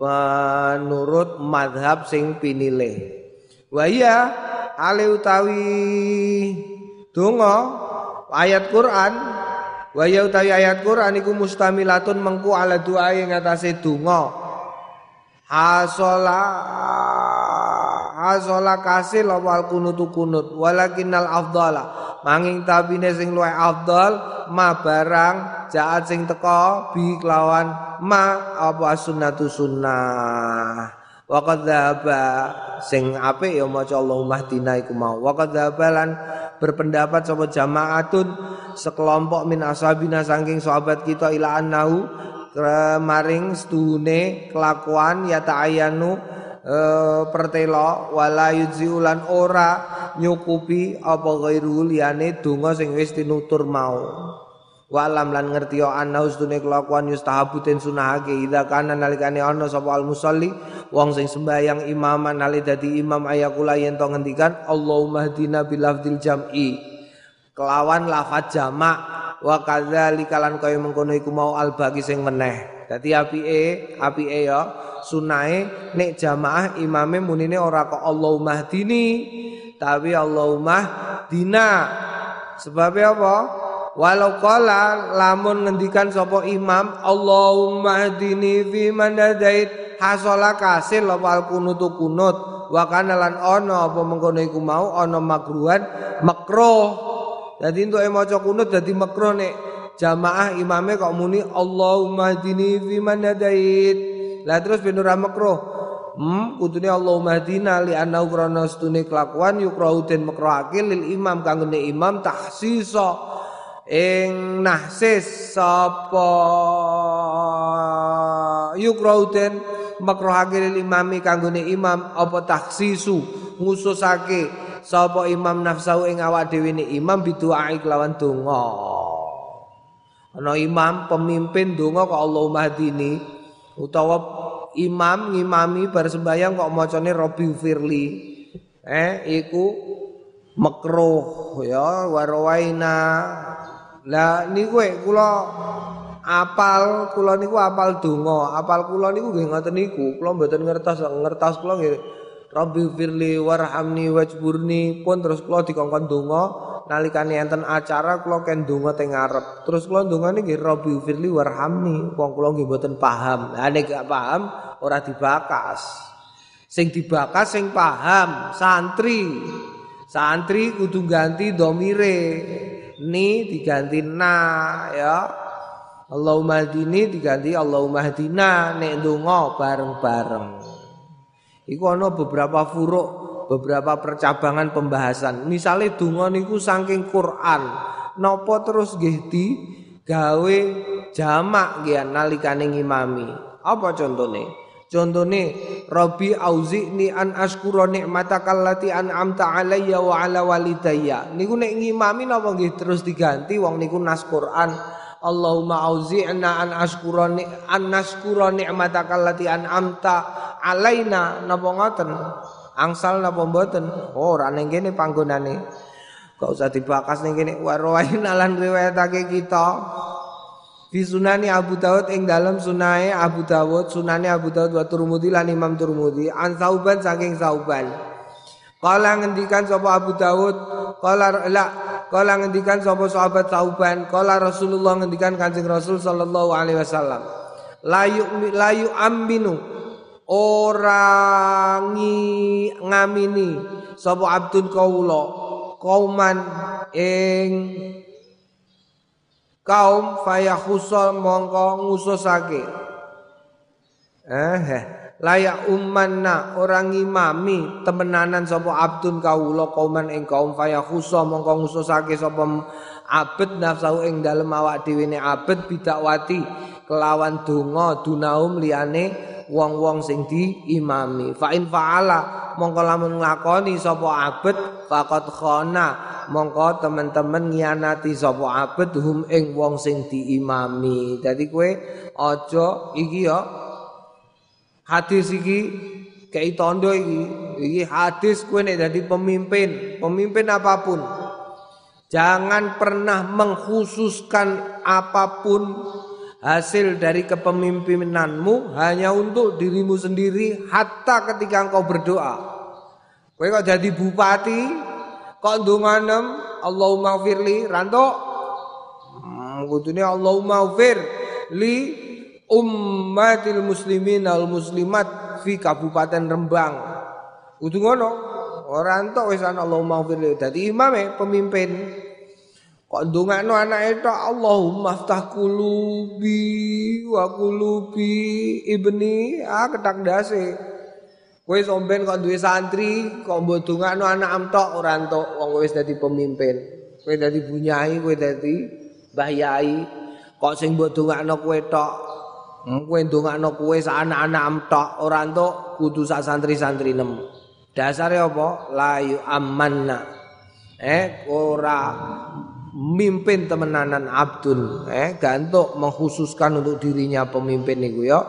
menurut madhab sing pinilih wa iya ale utawi donga ayat Quran. Wa iya utawi ayat Quran iku mustamilatun mengku ala doa ing atase donga. Hasola hasola kasil wal kunutu kunut. Walakinnal afdala. Manging tabine sing luwih afdal ma barang jaat sing teko bi kelawan ma apa sunnatu sunnah. Wa qad sing apik ya maca Allahumma hdina iku mau. Wa qad lan berpendapat sapa jamaatun sekelompok min ashabina saking sahabat kita ila annahu maring stune kelakuan ya ta'ayanu e, pertelo wala yuziulan ora nyukupi apa ghairu liyane donga sing wis tinutur mau. Walam lan ngerti yo ana ustune kelakuan yustahabu ten sunahake. Ida kana nalikane ana sapa al musalli wong sing sembayang imaman nali dadi imam ayakula yen to ngendikan Allahumma hdina bil lafdil jam'i. Kelawan lafaz jamak wa kadzalika lan kaya mengkono iku mau al baqi sing meneh. Dadi apike apike yo sunahe nek jamaah imame munine ora kok Allahumma hdini tapi Allahumma dina sebabnya apa? Walau kala lamun ngendikan sopo imam Allahumma hadini fi man hadait. Hasala kasil wal kunutu kunut wa kana lan apa mengkono iku mau ana makruhan makruh. Dadi entuk maca kunut dadi makruh nek jamaah imame kok muni Allahumma hadini fi man hadait lah terus ben ora makruh Hmm, kudune Allahumma hadina li anna krana stune kelakuan yukrahu den lil imam kanggo imam tahsisa ing nahsis sapa? Yukrauten makruhake lil imami kanggone imam apa taksisu ngususake sapa imam nafsu ing awak dhewe ne imam biduai kelawan donga. Ana imam pemimpin donga kok Allahumma hadini utawa imam ngimami bar sembayang kok macane Rabbi firli eh iku makruh ya warawaina lah niku kula apal kula niku apal donga, apal kula niku nggih ngoten niku. Kula mboten ngertos ngertos kula nggih Rabbi firli warhamni wajburni. Pun terus kula dikongkon donga nalikane enten acara kula ken donga teng ngarep. Terus kula dongane nggih Rabbi firli warhamni. Wong kula nggih mboten paham. Lah nek gak paham ora dibakas. Sing dibakas sing paham, santri. Santri kudu ganti domire. ni diganti na ya Allahumma hadini diganti Allahumma hadina nek ndonga bareng-bareng iku ana beberapa furuk beberapa percabangan pembahasan misale donga niku saking Quran napa terus nggih gawe jamak nggih nalikane ngimami apa contohnya Contohnya Rabbi auzi'ni an askura nikmataka allati an'amta alayya wa ala walidayya. Niku nek ngimami napa nggih terus diganti wong niku nas Quran. Allahumma auzi'na an askura an naskura nikmataka allati an'amta alaina napa ngoten. Angsal napa mboten? Oh, ora ning kene panggonane. Kok usah dibakas ning kene warwain alan riwayatake kita. Fi sunani Abu Dawud ing dalam sunai Abu Dawud sunani Abu Dawud wa Turmudi lan Imam Turmudi an Sauban saking Sauban. Kala ngendikan sapa Abu Dawud, kala la kala ngendikan sapa sahabat Sauban, kala Rasulullah ngendikan Kanjeng Rasul sallallahu alaihi wasallam. Layu layu ambinu orang ngamini. Sapa abdun kawula kauman ing kaum fayakhusal mongko ngususake. Eh layak ummanna orang imami temenanan sapa abdun kawula kauman ing kaum fayakhusa mongko ngususake sapa abet nafsu ing dalem awak dhewe ne abet bidakwati kelawan donga dunaum liyane wong-wong sing diimami. Fa in faala mongko lamun nglakoni sapa abet faqad khana mongko teman-teman ngianati sapa abet hum ing wong sing diimami. Dadi kowe aja iki ya hadis iki kayak tondo iki iki hadis kowe nek dadi pemimpin pemimpin apa pun jangan pernah mengkhususkan apa pun hasil dari kepemimpinanmu hanya untuk dirimu sendiri hatta ketika engkau berdoa kowe kok jadi bupati kok ndonganem Allahumma firli ranto hmm, kudune Allahumma fir li ummatil muslimin al muslimat fi Kabupaten Rembang. Kudu ngono. Ora entuk wis Allahumma firli. Dadi imame pemimpin. Kok ndongakno anake tok Allahumma ftah qulubi wa qulubi ibni ah ketak dase. Kowe somben kok duwe santri kok mbok ndongakno anak am tok ora entuk wong wis dadi pemimpin. Kowe dadi bunyai, kowe dadi mbah yai. Kok sing mbok ndongakno kowe tok Kowe ndongakno kowe sak anak-anak tok ora kudu sak santri-santri nem. Dasare apa? Layu amanna. Eh ora mimpin temenanan abdun eh gantuk mengkhususkan untuk dirinya pemimpin niku ya.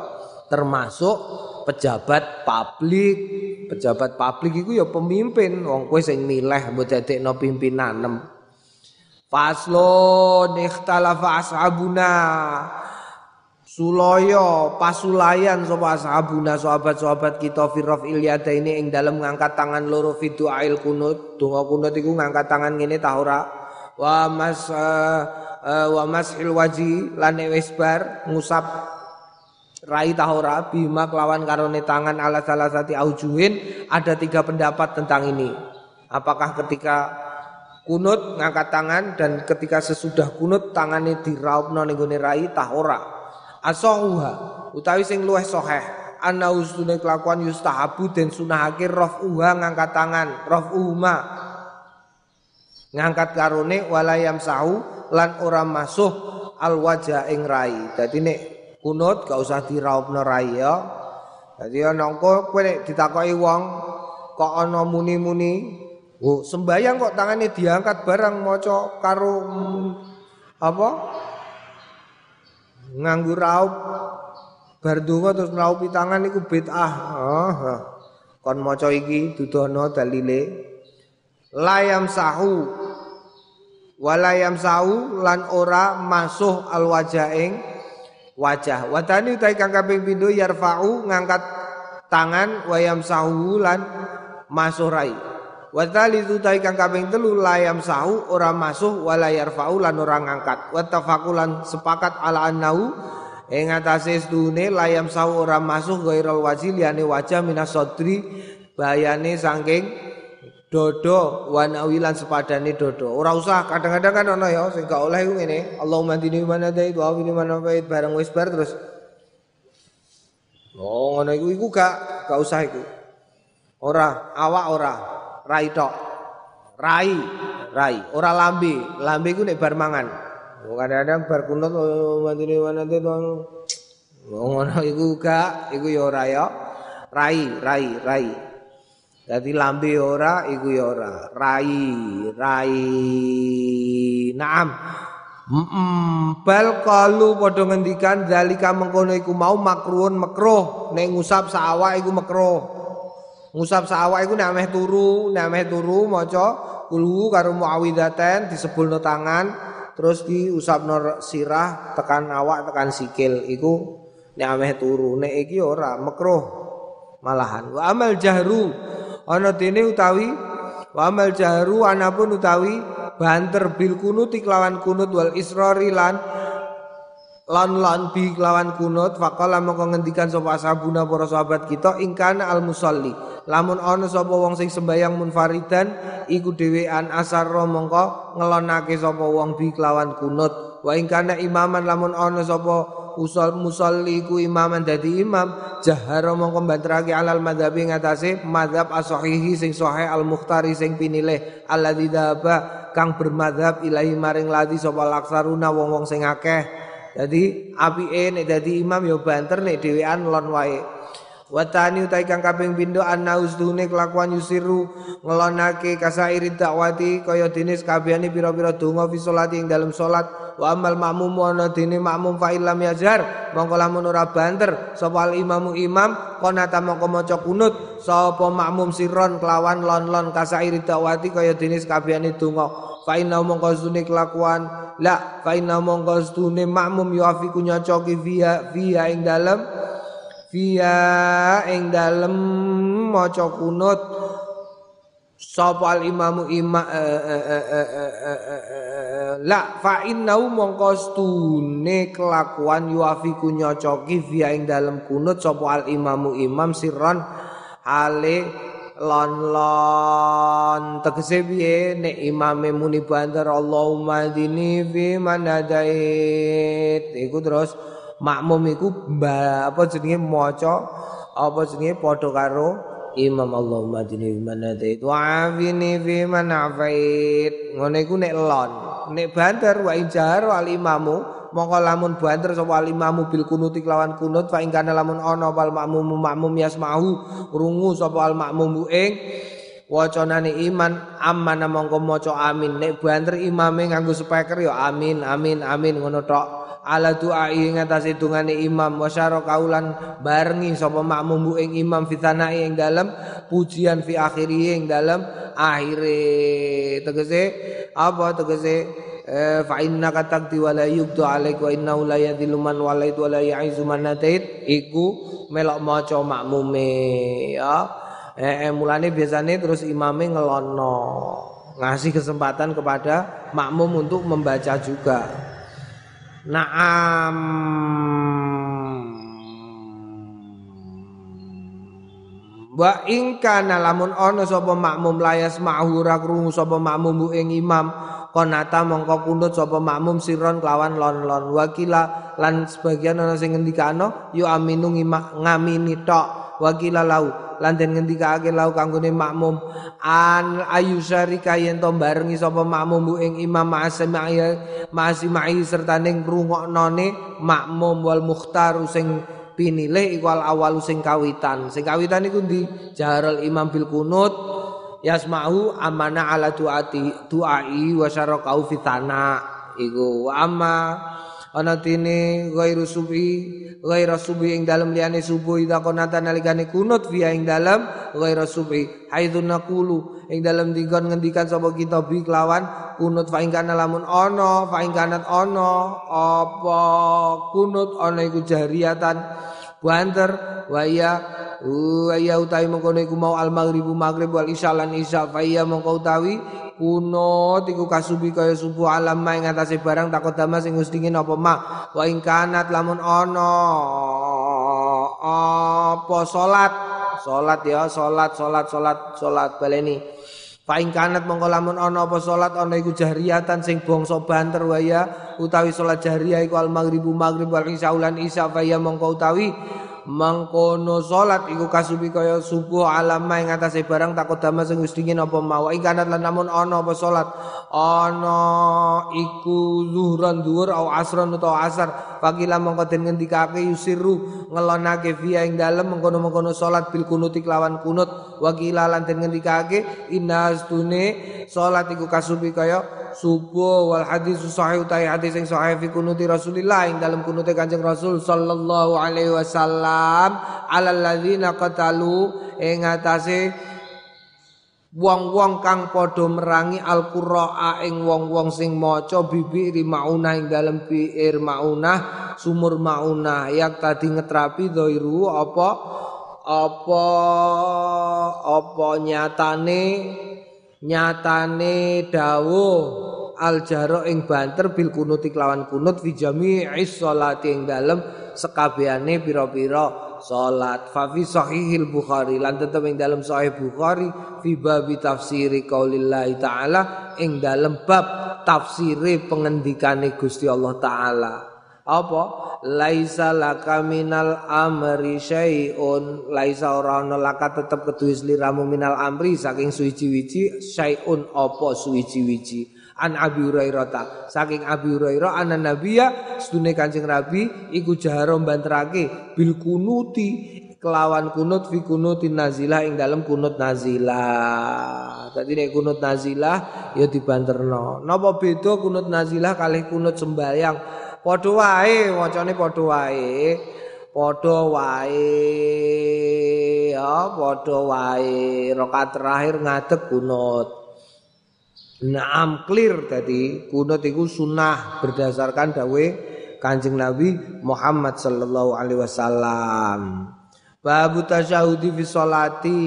Termasuk pejabat publik. Pejabat publik itu ya pemimpin. Wong kowe sing milih mbok dadekno pimpinan. Nem. Faslun ikhtalafa ashabuna. Suloyo pasulayan sapa ashabuna sahabat-sahabat kita firraf ilyada ini ing dalam ngangkat tangan loro fitu ail kunut. Donga kunut iku ngangkat tangan ngene ta ora wa mas uh, uh, wa masil waji lan wisbar ngusap rai ta ora bima kelawan karone tangan ala salah sati aujuin ada tiga pendapat tentang ini. Apakah ketika kunut ngangkat tangan dan ketika sesudah kunut tangannya diraupno ning rai ta ora? Asahuha utawi sing luwih sahih ana usune kelakuan yustahabu den sunahake rafuha ngangkat tangan rafuhuma ngangkat karone walayam sahu lan ora masuh al wajah ing rai. Dadi nek kunut gak usah diraupno rai ya. Dadi ana engko kowe nek ditakoki wong kok ana muni-muni oh sembayang kok tangane diangkat barang maca karo apa nganggo raup bar donga terus ngraupi tangan iku bid'ah. Oh, kon maca iki dudono dalile layam sahu walayam sahu lan ora masuh al wajaing wajah wadani utai kang kaping pindho yarfa'u ngangkat tangan wayam sahu lan masuh rai Wa itu tai kang kaping telu layam sahu ora masuh wala yarfa'u lan ora ngangkat. Wa tafakulan sepakat ala annahu ing atase sedune layam sahu ora masuh ghairal wajhi liyane wajah minas sadri bayane saking dodo wanawilan sepadane dodo. Ora usah kadang-kadang kan ana ya sing gak oleh ngene. Allahumma dini mana dai wa ini mana bait bareng wis bar terus. Oh ngono iku iku gak gak usah iku. Ora awak ora rai tok. Rai, rai, ora lambe. Lambe ku nek bar mangan. Oh, kadang-kadang bar kunut oh, mantine manate to. Oh, ngono iku gak, iku ya ora ya. Rai, rai, rai. Dadi lambe ora iku ya ora. Rai, rai. Naam. Mm bal kalu padha ngendikan zalika mengkono iku mau makruhun makruh nek ngusap sawak iku makruh. Ngusap sawak iku nek ameh turu, nek ameh turu maca kulhu karo muawidatan disebulno tangan terus diusapno sirah tekan awak tekan sikil iku nek ameh turu nek iki ora makruh malahan wa amal jahru ana dene utawi wa amal jahru anapun utawi banter bil kunut kelawan kunut wal israri lan lan lan bi kunut. Faqala mongko ngendikan sapa ashabuna para sahabat kita ingkana al musalli. Lamun ana sapa wong sing sembayang munfaridan iku dhewean asar mongko ngelonake sapa wong bi kelawan kunut. Wa ingkana imaman lamun ana sapa usol musalli ku imaman dadi imam. Jahara mongko banterake alal madzhabi ngatasé madzhab as-sahihi sing sahih al-mukhtari sing pinilih. Alladzi daba kang bermadzhab ilahi maring ladi sapa laksaruna wong-wong sing akeh. Jadi apike nek dadi imam ya banter nek dhewean lon wae. Watani utai kang kaping pindho ana usdune kelakuan yusiru ngelonake kasairi dakwati kaya dene kabehane pira-pira donga fi salati ing dalam salat wa amal makmum ana dene makmum fa illam yazhar mongko lamun banter sapa imamu imam konata mongko maca kunut sapa makmum siron kelawan lon-lon kasairi dakwati kaya dene kabehane donga. Fa inna mongko stune kelakuan la fa mongko stune makmum yuafiku nyocoki via via ing dalem via ing dalem maca kunut. Sapa al imamu ima la fa inna mongko stune kelakuan yuafiku nyocoki via ing dalem kunut. Sapa al imamu imam sirron. Ale lon lon tegese piye? Nek imame muni banter Allahumma dini fi manadait iku terus makmum iku apa jenenge maca apa jenenge padha karo imam Allahumma dini fi manadait wa afini fi manafait ngene iku nek lon nek banter wa injar wal imamu mongko lamun banter sapa alimamu bil kunuti lawan kunut fa ing kana lamun ana wal makmum makmum yasmahu rungu sapa al makmum ing wacanane iman aman mongko maca amin. Nek banter imame nganggo speaker ya amin amin amin ngono tok ala doa ing atase dungane imam. Wasyara kaulan barengi sapa makmum ing imam. Fitanae ing dalem pujian fi akhiri ing dalem akhire. Tegese apa tegese? Eh, fa innaka taqdi wa la yuqdu alaik wa innahu la yadhillu man walait wa la ya'izu man natait. Iku melok maca makmume ya. Eh, eh mulane biasane terus imame ngelono. Ngasih kesempatan kepada makmum untuk membaca juga Naam. Wa ing kana lamun ana sapa makmum layas ma'hu ra krungu sapa makmum ing imam konata mongko kunut sapa makmum siron kelawan lon-lon. Wakila lan sebagian ana sing ngendikano yo aminu ngamini tok wakila lau. Lan den ngendikake lau kanggone makmum. An ayu syarika yen to barengi sapa makmum ing imam ma'asmi ma'asmi serta ning ngrungoknone makmum wal mukhtar sing pinilih iku awal sing kawitan. Sing kawitan iku di jaral imam bil kunut yasma'u amana ala duati duai wa syarakau fitana iku amma ana tini ghairu subi ghairu subi ing dalem liyane subuh ida konata nalikane kunut via ing dalem ghairu subi. Haitsu naqulu ing dalem digon ngendikan sapa kita bi kelawan kunut fa ing kana lamun ana fa ing kanat ana apa kunut ana iku jariatan banter wa iya wa iya utawi mengkono iku mau al maghribu maghrib wal isya lan isya fa iya utawi kuno iku kasubi kaya subuh alam ing atase barang takut dama sing ngustingin apa mak? Wa ing kanat lamun ana apa? Salat. Salat ya salat salat salat salat baleni. Paing kanat mongko lamun ana apa salat ana iku jahriyatan sing bangsa banter waya utawi salat jahriyah iku al maghribu maghrib wal isya ulan isya ya mongko utawi mangkono salat iku kasubi kaya subuh alam ing atase barang takut damel sing wis dingin apa mau. Ing kanat lan namun ana apa salat ana iku zuhran dhuwur au asran utawa asar. Fakila mongko den ngendikake yusiru ngelonake via ing dalem mengkono-mengkono salat bil kunuti lawan kunut. Wakila lan den ngendikake inastune salat iku kasubi kaya subuh wal hadis sahih utai hadis yang sahih fi kunuti Rasulillah ing dalam kunuti Kanjeng Rasul sallallahu alaihi wasallam alal ladzina qatalu ing atase wong-wong kang padha merangi al-qurra ing wong-wong sing maca bibiri maunah ing dalem biir maunah sumur maunah yak tadi ngetrapi dhairu apa apa apa nyatane nyatane dawuh al jaro ing banter bil kunut kelawan kunut fi jami'is sholati ing dalem sekabehane pira-pira salat fa fi sahihil bukhari lan tetep ing dalem sahih bukhari fi babi tafsiri qaulillahi taala ing dalem bab tafsire pengendikane Gusti Allah taala apa laisa laka minal amri syai'un laisa ora ana laka tetep keduwe sliramu minal amri saking suwiji-wiji syai'un apa suwiji-wiji an Abi Hurairah saking Abi Hurairah ana nabiya sedune Kanjeng Nabi iku jaharo banterake bil kunuti kelawan kunut fi kunutin nazilah ing dalam kunut nazilah. Tadi nek kunut nazilah ya dibanterno. Napa beda kunut nazilah kalih kunut sembahyang? Padha wae wacane padha wae padha wae ya padha wae rakaat terakhir ngadeg kunut Naam clear tadi kunut itu sunnah berdasarkan dawe Kanjeng Nabi Muhammad sallallahu alaihi wasallam. Babu tasyahudi fi sholati.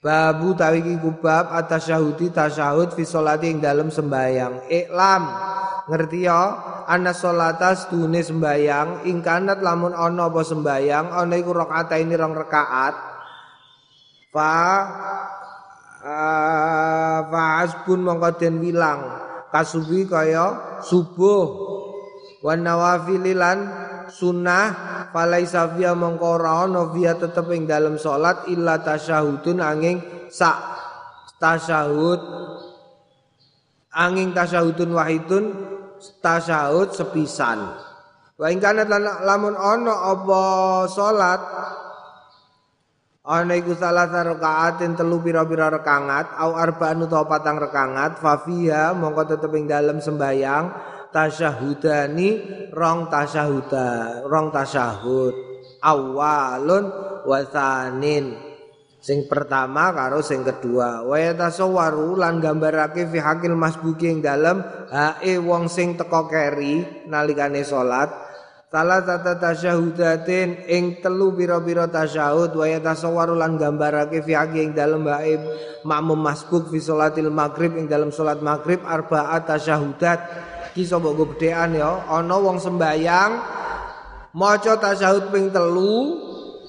Babu tawiki kubab atas syahudi tasyahud fi sholati dalam sembayang. Iklam ngerti ya? Ana salata sedune sembayang ingkanat lamun ana apa sembayang ana iku rakaat ini rong rakaat. Fa fa asbun mongko den wilang. Kasubi kaya subuh. Wan nawafililan sunnah falaisa fiya mongko ora ana fiya tetep ing dalem salat illa tasyahudun angin sak tasyahud. Angin tasyahudun wahidun tasyahud sepisan. Wa ing kana lamun ana apa salat ana iku salah rakaatin telu pira-pira rekangat au arba'an utawa patang rekangat fa fiha mongko tetep ing dalem sembayang tasyahudani rong tasyahuda rong tasyahud awalun wasanin Sing pertama karo sing kedua. Wa yatasawwaru lan gambarake fi hakil masbuki ing dalem hae wong sing teko keri nalikane salat. Salah tata tasyahudatin ing telu pira-pira tasyahud wa yatasawwaru lan gambarake fi hakil ing dalem hae makmum masbuk fi salatil maghrib ing dalem salat maghrib arba'at tasyahudat. Ki sapa gedhean ya ana wong sembayang maca tasyahud ping telu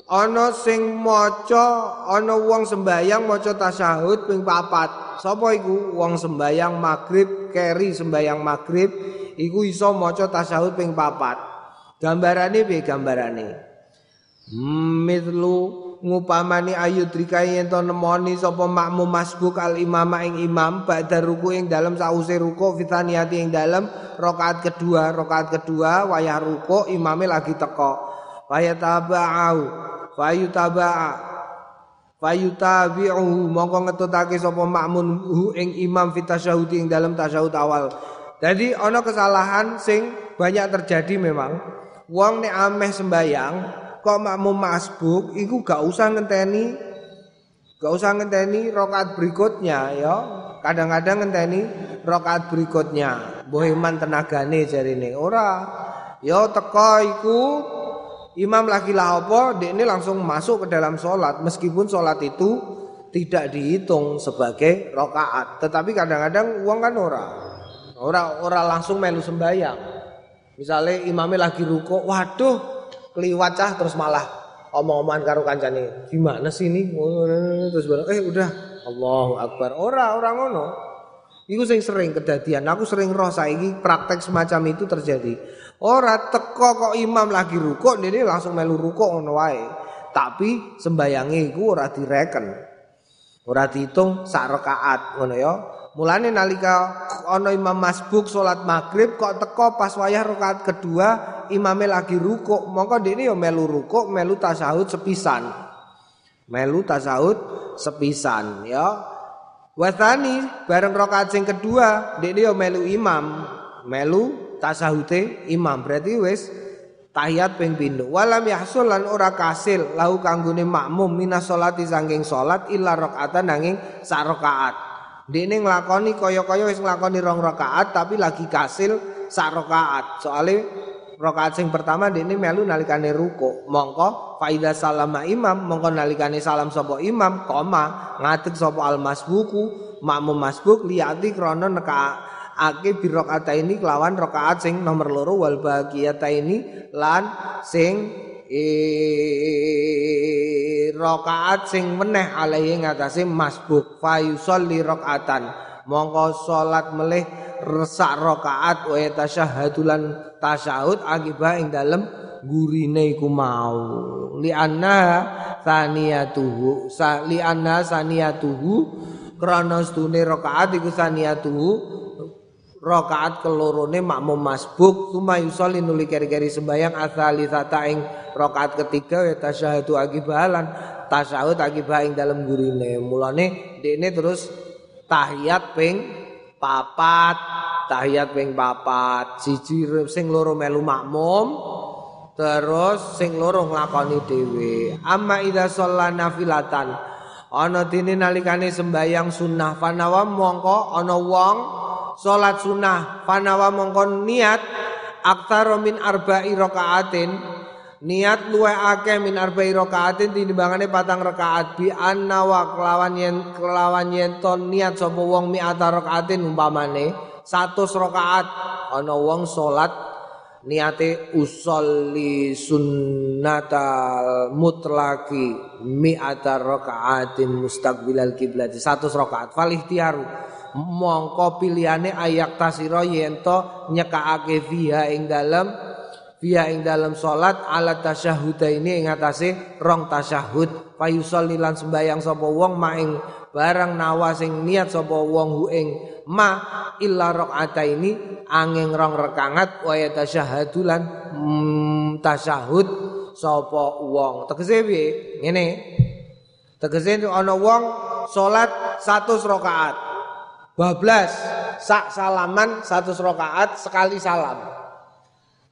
ana sing maca ana wong sembayang maca tasyahud ping papat. Sapa iku? Wong sembayang maghrib keri sembayang maghrib iku iso maca tasyahud ping papat. Gambarane piye gambarane? Mitlu ngupamani ayudrika yen to nemoni sapa makmum masbuk al imam ing imam ba'da ruku ing dalem sause ruku fitaniyati ing dalem rakaat kedua rakaat kedua wayah ruku imame lagi teko wayah tabau fayu taba'a fayu tabi'uhu mongko ngetutake sapa makmun hu ing imam fi tasyahud ing dalam tasyahud awal. Jadi ana kesalahan sing banyak terjadi memang. Wong nek ameh sembayang kok makmum masbuk iku gak usah ngenteni gak usah ngenteni rakaat berikutnya ya. Kadang-kadang ngenteni rakaat berikutnya. Mbuh iman tenagane jarine ora. Ya teko iku imam lagi lah apa ini langsung masuk ke dalam sholat. Meskipun sholat itu tidak dihitung sebagai rokaat. Tetapi kadang-kadang uang kan ora. Ora ora langsung melu sembayang misalnya imamnya lagi ruko waduh keliwat cah terus malah omong-omongan karo kancane gimana sih ini? Terus bilang eh udah. Allahu Akbar. Ora ora ngono. Iku sing sering kedadian. Aku sering roh saiki praktek semacam itu terjadi. Ora teko kok imam lagi rukuk dene langsung melu rukuk ngono wae. Tapi sembayange iku ora direken. Ora dihitung sak rakaat ngono ya. Mulane nalika ana imam masbuk salat maghrib kok teko pas wayah rakaat kedua imame lagi rukuk, mongko dene ya melu rukuk, melu tasahud sepisan. Melu tasahud sepisan ya. Wasani bareng rakaat sing kedua ndek yo melu imam, melu tasahute imam berarti wis tahiyat ping pindho. Walam yahsul lan ora kasil lahu kanggone makmum minas salati saking salat illa rakaatan nanging sak rakaat. Ndekne nglakoni kaya-kaya wis nglakoni rong rakaat tapi lagi kasil sak rakaat. Soale rakaat sing pertama dene melu nalikane ruku mongko faida salama imam mongko nalikane salam sapa imam koma ngadeg sapa almasbuku makmum masbuk liati krana neka ake bi rakaat ini kelawan rakaat sing nomor loro wal baqiyata ini lan sing rakaat sing meneh alaihi ngatasé masbuk. Fa yusolli rakaatan. Mongko salat melih resak rakaat wa tasyahadulan tasyahud akibah ing dalem gurine iku mau. Li anna saniyatuhu sa li anna saniyatuhu krana stune rakaat iku saniyatuhu rakaat kelorone makmum masbuk tuma yusolli nuli keri-keri sembayang asali tata ing rakaat ketiga ya tasyahadu akibalan tasyahud akibah dalam gurine. Mulane dene terus tahiyat ping papat tahiyat ping papat. Siji sing loro melu makmum terus sing loro nglakoni dhewe. Amma idza shallana nafilatan ana dene nalikane sembayang sunnah fanawa mongko ana wong salat sunnah. Panawa mongkon niat aktaro min arba'i rakaatin niat luwe akeh min arba'i rakaatin tinimbangane patang rakaat. Bi anna wa kelawan yen kelawan yen ton niat sapa wong mi'ata rakaatin umpamane 100 rakaat. Ana wong salat niate usolli sunnatal mutlaki mi'ata rakaatin mustaqbilal kiblat 100 rakaat. Fal ikhtiaru mongko pilihane ayak tasira yen to nyekakake fiha ing dalem fiha ing dalem salat ala tasyahud ini ing atase rong tasyahud. Fayusolli lan sembayang sapa wong maing barang nawa sing niat sapa wong hu ing ma illa rakaat ini angin rong rekangat wa tasyahadu lan mm, tasyahud sapa wong. Tegese piye? Ngene. Tegese ana wong salat 100 rakaat bablas sak salaman satu rakaat sekali salam.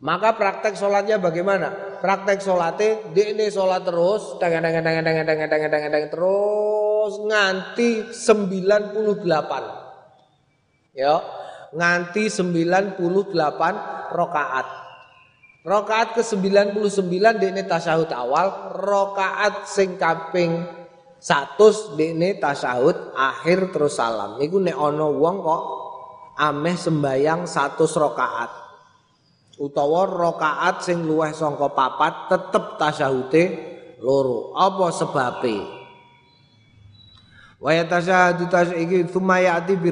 Maka praktek sholatnya bagaimana? Praktek sholatnya di ini sholat terus, dengan dengan dengan dengan dengan dengan dengan dengan terus nganti 98. Ya, nganti 98 rakaat. Rakaat ke 99 di ini tasyahud awal, rakaat sing kaping Satus dekne tasyahud akhir terus salam. Niku nek ana wong kok ameh sembayang satu rakaat. Utawa rakaat sing luweh sangka papat tetep tasyahude loro. Apa sebabe? Wa yatashahadu tasyiki tsumma ya'ti bi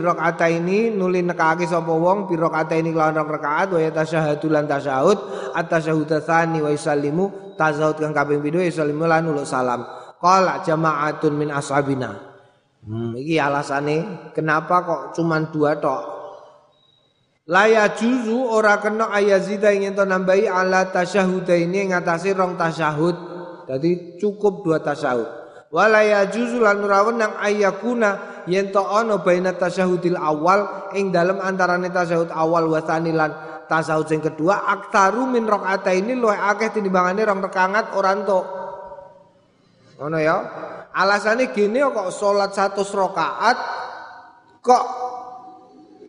ini nuli nekake sapa wong bi ini lawan rakaat wa yatashahadu lan tasyahud at-tasyahud tsani wa yusallimu tazahud kang kaping pindho yusallimu lan uluk salam. Qala jama'atun min ashabina. Hmm, iki alasane kenapa kok cuman dua tok? Laya juzu ora kena ayazida ingin to nambahi ala tasyahud ini ngatasi rong tasyahud. Jadi cukup dua tasyahud. Walaya juzu lan ora wenang ayakuna yen to ana baina tasyahudil awal ing dalam antarane tasyahud awal wa lan tasyahud sing kedua aktaru min rakaat ini luwih akeh tinimbangane rong rekangat ora entuk. Ngono ya. Alasane gini kok salat 100 rakaat kok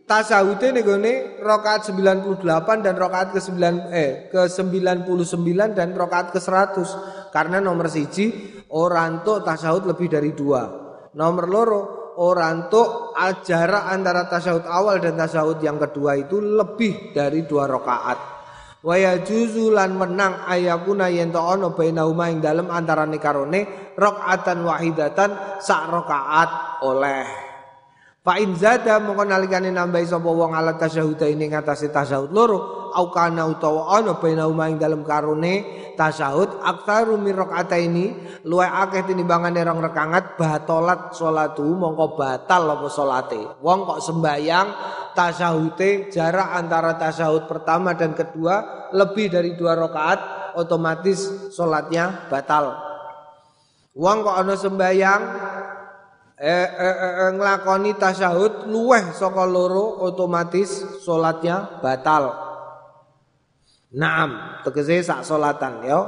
tasahude ning gone rakaat 98 dan rakaat ke 9 eh ke 99 dan rakaat ke 100 karena nomor siji orang tuh tasahud lebih dari dua. Nomor loro orang tuh jarak antara tasahud awal dan tasahud yang kedua itu lebih dari dua rakaat wa yajuzu lan menang ayakuna yen to ana bainauma ing dalem antarane karone rakaatan wahidatan sak rakaat oleh fa in zada mongko nalikane nambahi sapa wong ala tasyahud ini ngatasi tasyahud loro. Au kana utawa ana bainauma ing dalem karone tasyahud aktsaru min ini luwe akeh tinimbangane rong rekangat batolat salatu mongko batal apa salate. Wong kok sembayang tasyahude jarak antara tasyahud pertama dan kedua lebih dari dua rakaat otomatis salatnya batal. Wong kok ana sembayang eh, eh, eh, eh nglakoni tasyahud luweh saka loro otomatis salatnya batal. Naam, tegese sak salatan ya.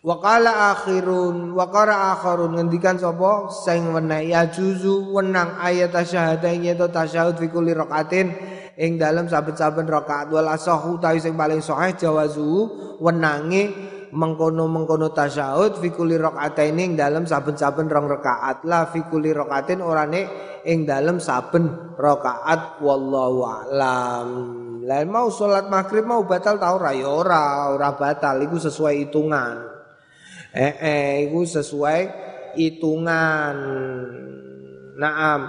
Wa qala akhirun wa qara akharun ngendikan sapa? Sing weneh ya juzu wenang ayat tasyahadain to tasyahud fi kulli rakaatin ing dalam saben-saben rakaat. Wal asahu tawi sing paling sahih jawazu wenange mengkono-mengkono tasyahud fi kulli rakaataini ing dalem saben-saben rong rakaat. La fi kulli rakaatin orane ing dalem saben rakaat. Wallahu a'lam. Lain mau salat maghrib mau batal tau ora? Ya ora ora batal. Iku sesuai hitungan. Eh eh iku sesuai hitungan. Naam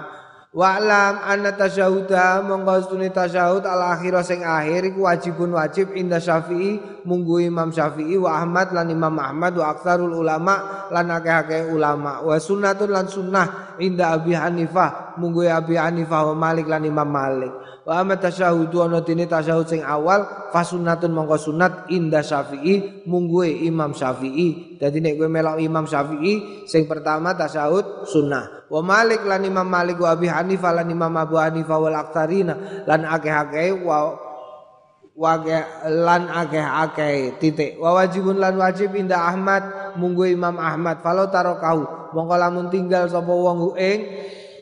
Wa'lam anna tasyahuda mongko stune tasyahud al akhir sing akhir iku wajibun wajib inda Syafi'i munggu Imam Syafi'i wa Ahmad lan Imam Ahmad wa aktsarul ulama lan akeh-akeh ulama. Wa sunnatun lan sunnah inda Abi Hanifah munggu Abi Hanifah wa Malik lan Imam Malik wa amma tasyahudu ana dene tasyahud sing awal fasunnatun mongko sunat inda Syafi'i mungguhe Imam Syafi'i. Dadi nek kowe melok Imam Syafi'i sing pertama tasyahud sunnah. Wa Malik lan Imam Malik wa Abi Hanifah lan Imam Abu Hanifah wal aktsarina lan akeh-akeh wa wage lan akeh-akeh titik. Wa wajibun lan wajib inda Ahmad munggu Imam Ahmad. Falau tarokahu mongko lamun tinggal sapa wong ing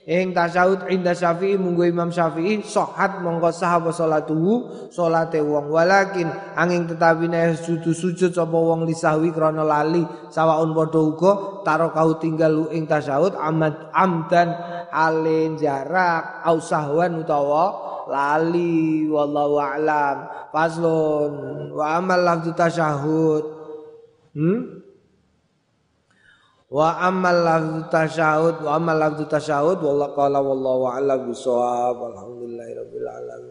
ing tasyahud inda Syafi'i munggu Imam Syafi'i sohat mongko sah apa salatuhu wong. Walakin angin tetapi nek sujud sujud sapa wong lisahwi krana lali sawaun padha taro kau tinggal ing tasyahud amad amdan alin jarak au sahwan utawa lali wallahu a'lam. Faslun wa amal lafzu tasyahud. Hmm wa amal lafzu tasyahud wa amal lafzu tasyahud wallahu qala wallahu a'lam bisawab alhamdulillahirabbil alamin